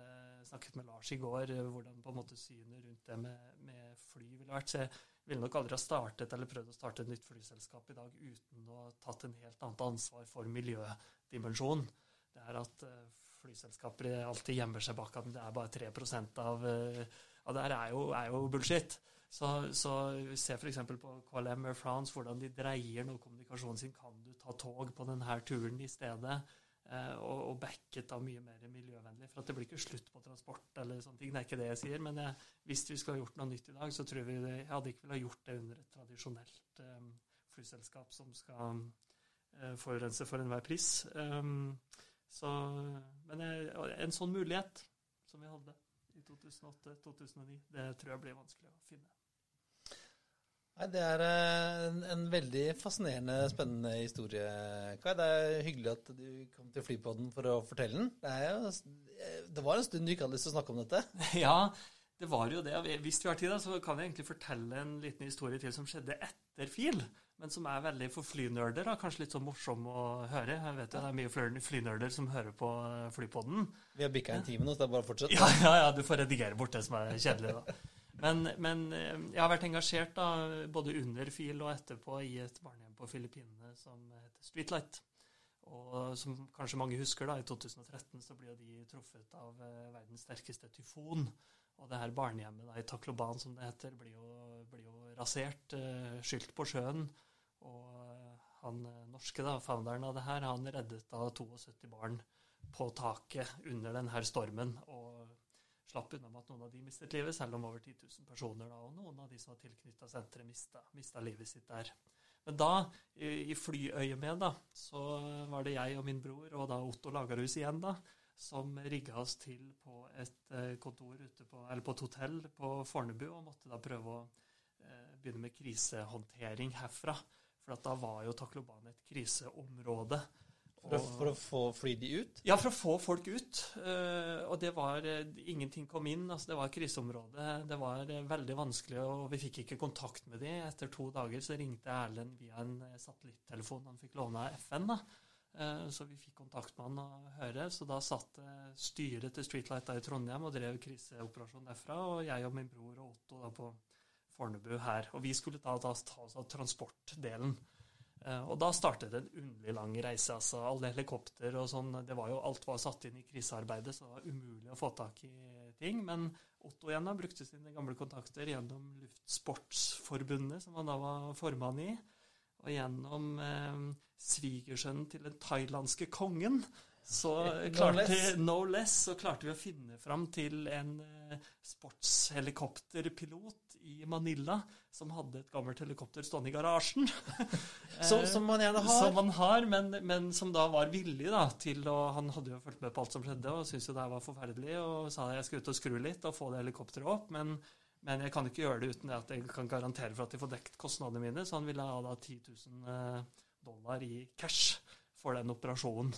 snakket med Lars i går hvordan på en måte synet rundt det med, med fly ville vært. Så jeg ville nok aldri ha startet eller prøvd å starte et nytt flyselskap i dag uten å ha tatt en helt annet ansvar for miljødimensjonen. Det er at eh, flyselskaper alltid gjemmer seg bak at det er bare 3 av, eh, av det her er jo, er jo bullshit. Så, så se f.eks. på KLM Air France, hvordan de dreier noe kommunikasjonen sin. Kan du ta tog på denne turen i stedet? Eh, og, og backet av mye mer miljøvennlig. For at det blir ikke slutt på transport eller sånne ting. Det er ikke det jeg sier. Men jeg, hvis vi skulle ha gjort noe nytt i dag, så tror vi det, jeg hadde ikke ville ha gjort det under et tradisjonelt um, flyselskap som skal forurense for enhver pris. Um, så, men en sånn mulighet som vi hadde i 2008-2009, det tror jeg blir vanskelig å finne. Nei, Det er eh, en, en, veldig fascinerende, spennende historie, Kai. Det er hyggelig at du kom til Flypodden for å fortelle den. Det, jo, det, var en stund du ikke hadde lyst til å snakke om dette. Ja, det var jo det. Hvis vi har tid, da, så kan vi egentlig fortelle en liten historie til som skjedde etter FIL, men som er veldig for flynerder. Da. Kanskje litt sånn morsom å høre. Jeg vet jo det er mye flynerder som hører på eh, Flypodden. Vi har bikka en time nå, så det er bare å fortsette. Ja, ja, ja, du får redigere bort det som er kjedelig, da. Men, men, eh, jeg har vært engasjert da, både under FIL og etterpå i et barnehjem på Filippinene som heter Streetlight. Og som kanskje mange husker, da, i 2013 så ble de truffet av eh, verdens sterkeste tyfon. Og det her barnehjemmet da, i Takloban, som det heter, blir jo, blir jo rasert, skylt på sjøen. Og han norske, da, founderen av det her, han reddet da 72 barn på taket under denne stormen. og slapp unna med at noen av de mistet livet, selv om over 10 000 personer da, og noen av de som var tilknytta senteret, mista, mista, livet sitt der. Men da, i, i flyøyemed, da, så var det jeg og min bror, og da Otto Lagerhus igjen, da, som rigga oss til på et eh, kontor ute på, eller på et hotell på Fornebu, og måtte da prøve å eh, begynne med krisehåndtering herfra. For da var jo Takloban et kriseområde. For å, for å, få fly de ut? Ja, for å få folk ut. Uh, og det var uh, Ingenting kom inn. altså Det var kriseområde. Det var uh, veldig vanskelig, og vi fikk ikke kontakt med de. Etter to dager så ringte Erlend via en satellittelefon han fikk låne av FN. da. Så vi fikk kontakt med han og høre. Så da satt styret til Streetlight da i Trondheim og drev kriseoperasjon derfra. Og jeg og min bror og Otto da på Fornebu her. Og vi skulle da, da ta oss av transportdelen. Eh, og da startet en underlig lang reise. altså Alle helikopter og sånn, det var jo, alt var satt inn i krisearbeidet, så det var umulig å få tak i ting. Men Otto igjen da brukte sine gamle kontakter gjennom Luftsportsforbundet, som han da var formann i, og gjennom eh, svigersønnen til den thailandske kongen. Så klarte, no less. no less, så klarte vi å finne fram til en eh, sportshelikopterpilot i Manila som hadde et gammelt helikopter stående i garasjen. som, som, man gjerne har. Som man har, men, men som da var villig da, til å Han hadde jo fulgt med på alt som skjedde og syntes jo det var forferdelig og sa jeg skal ut og skru litt og få det helikopteret opp. men men jeg kan ikke gjøre det uten at jeg kan garantere for at de får dekket kostnadene mine. Så han ville ha da 10 000 eh, dollar i cash for den operasjonen.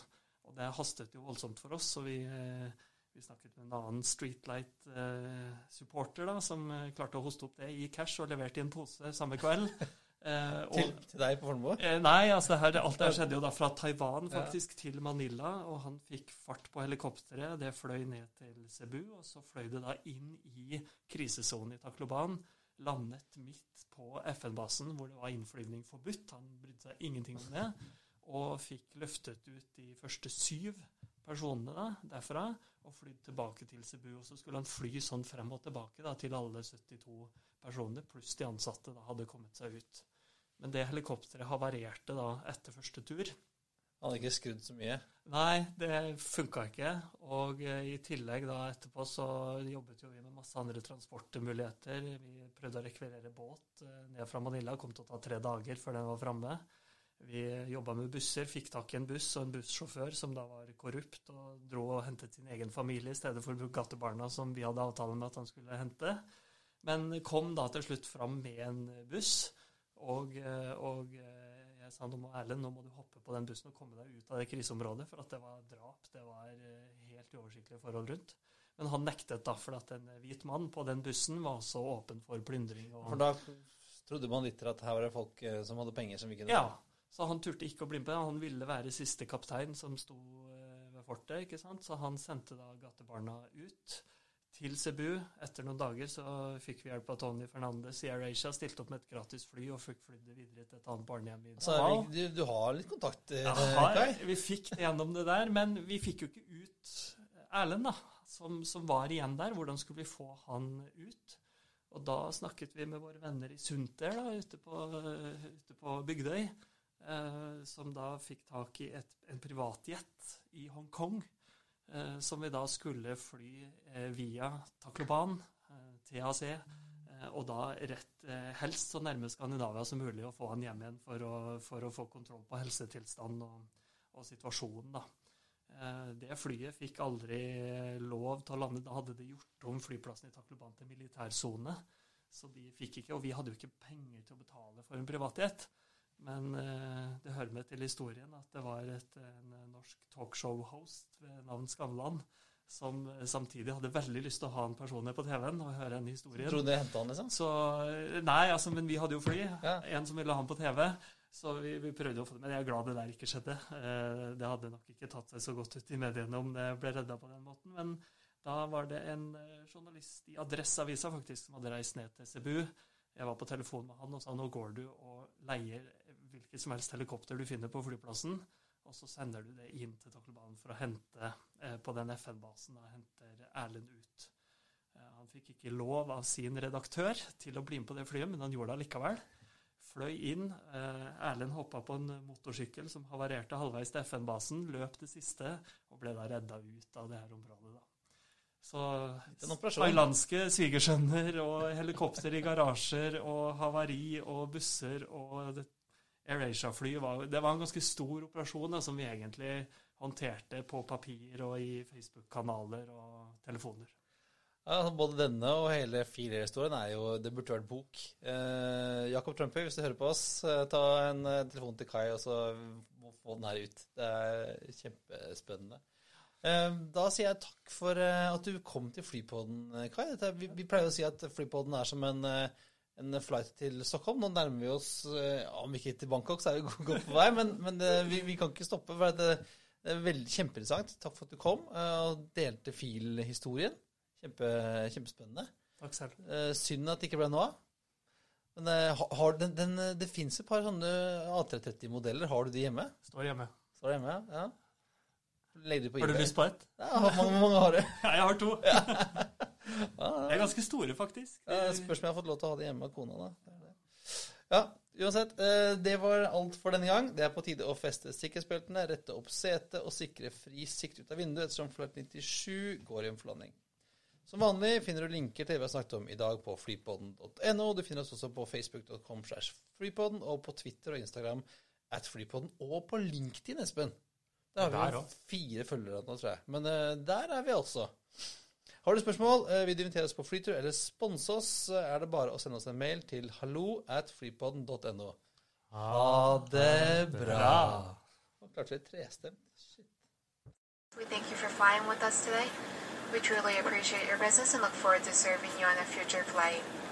Og det hastet jo voldsomt for oss, så vi eh, vi snakket med en annen Streetlight-supporter eh, som eh, klarte å hoste opp det i cash og leverte i en pose samme kveld. Eh, og, til, til, deg på Fornebu? Eh, nei, altså her, alt det skjedde jo da fra Taiwan faktisk ja. til Manila. Og han fikk fart på helikopteret. Det fløy ned til Cebu, og så fløy det da inn i krisesonen i Takloban. Landet midt på FN-basen hvor det var innflyvning forbudt. Han brydde seg ingenting om det. Og fikk løftet ut de første syv personene derfra og flydd tilbake til Cebu. Og så skulle han fly sånn frem og tilbake da, til alle 72 personene, pluss de ansatte da hadde kommet seg ut. Men det helikopteret havarerte da etter første tur. Han hadde ikke skrudd så mye? Nei, det funka ikke. Og eh, i tillegg da etterpå så jobbet jo vi med masse andre transportmuligheter. Vi prøvde å rekvirere båt eh, ned fra Manila. Kom til å ta tre dager før den var framme. Vi jobba med busser, fikk tak i en buss og en bussjåfør som da var korrupt, og dro og hentet sin egen familie i stedet for gatebarna som vi hadde avtale med at han skulle hente. Men kom da til slutt fram med en buss, og, og jeg sa nå må Erlend, nå må du hoppe på den bussen og komme deg ut av det kriseområdet, for at det var drap, det var helt uoversiktlige forhold rundt. Men han nektet da, for at en hvit mann på den bussen var også åpen for plyndring. for da trodde man litt at her var det folk eh, som hadde penger som vi kunne Ja, så han turte ikke å bli med. Han ville være siste kaptein som sto eh, ved fortet, ikke sant? så han sendte da gatebarna ut til Cebu. Etter noen dager så fikk vi hjelp av Tony Fernandes i AirAsia, stilte opp med et gratis fly og fikk flydd det videre til et annet barnehjem i Så Altså, du, du har litt kontakt, eh, Ja, vi fikk det gjennom det der, men vi fikk jo ikke ut Erlend, da, som, som var igjen der. Hvordan skulle vi få han ut? Og da snakket vi med våre venner i Sunter da, ute på, ute på Bygdøy, eh, som da fikk tak i et, en privatjet i Hongkong, eh, som vi da skulle fly eh, via Takloban, eh, TAC, eh, og da rett eh, helst så nærme Skandinavia som mulig, og få han hjem igjen for å, for å få kontroll på helsetilstand og, og situasjonen. da. Det flyet fikk aldri lov til å lande. Da hadde de gjort om flyplassen i Takloban til militærsone. Så de fikk ikke, og vi hadde jo ikke penger til å betale for en privatjet. Men eh, det hører med til historien at det var et, en norsk talkshow-host ved navn Skavlan som eh, samtidig hadde veldig lyst til å ha en person med på TV-en og høre en historie. Tror du det hentet han, liksom? Så, nei, altså, men vi hadde jo fly. Ja. En som ville ha han på TV. Så vi, vi prøvde å få det, men jeg er glad det der ikke skjedde. Eh, det hadde nok ikke tatt seg så godt ut i mediene om det ble redda på den måten. Men da var det en eh, journalist i Adresseavisa faktisk som hadde reist ned til Cebu. Jeg var på telefon med han og sa nå går du og leier hvilket som helst helikopter du finner på flyplassen, og så sender du det inn til Tacloban for å hente eh, på den FN-basen og henter Erlend ut. Eh, Han fikk ikke lov av sin redaktør til å bli med på det flyet, men han gjorde det allikevel. Fløy inn. eh, Erlend hoppa på en motorsykkel som havarerte halvveis til FN-basen, løp det siste og ble da redda ut av det her området. da. Så thailandske svigersønner og helikopter i garasjer og havari og busser og AirAsia-fly var, Det var en ganske stor operasjon da, som vi egentlig håndterte på papir og i Facebook-kanaler og telefoner. Ja, altså, både denne og hele Filer-historien er jo Det burde vært bok. Eh, Jakob Trumper, hvis du hører på oss, eh, ta en eh, telefon til Kai, og så må få den her ut. Det er kjempespennende. Eh, da sier jeg takk for at du kom til Flypodden, Kai. Vi, pleier å si at Flypodden er som en, en flight til Stockholm. Nå nærmer vi oss eh, Om ikke til Bangkok, så er vi godt på vei, men, men eh, vi, vi kan ikke stoppe. for det, det er veldig kjempeinteressant. Takk for at du kom eh, og delte filhistorien. Kjempe, kjempespennende. Takk selv. Synd at det ikke ble noe av. Men har den, den, det fins et par sånne A330-modeller. Har du de hjemme? Står hjemme. Står hjemme? Ja. Legger du på Har du lyst på et? Ja, mange, mange har det. Ja, jeg har to. Ja, De er ganske store, faktisk. Spørs om jeg har fått lov til å ha det hjemme av kona, da. Det det. Ja, uansett. eh, Det var alt for denne gang. Det er på tide å feste sikkerhetsbeltene, rette opp setet og sikre fri sikt ut av vinduet ettersom flight 97 går i en forlanding Som vanlig finner du linker til det vi har snakket om i dag på flypodden.no. Du finner oss også på facebook.com slash flypodden og på Twitter og Instagram at flypodden og på LinkedIn, Espen. Der har vi Der fire følgere nå, tror jeg. Men uh, der er vi altså. Har du spørsmål, eh, vil du invitere oss på flytur eller sponse oss, er det bare å sende oss en mail til hallo at flypodden.no. Ha det bra. Og klarte vi trestemt. Shit. We thank you for flying with us today. We truly appreciate your business and look forward to serving you on a future flight.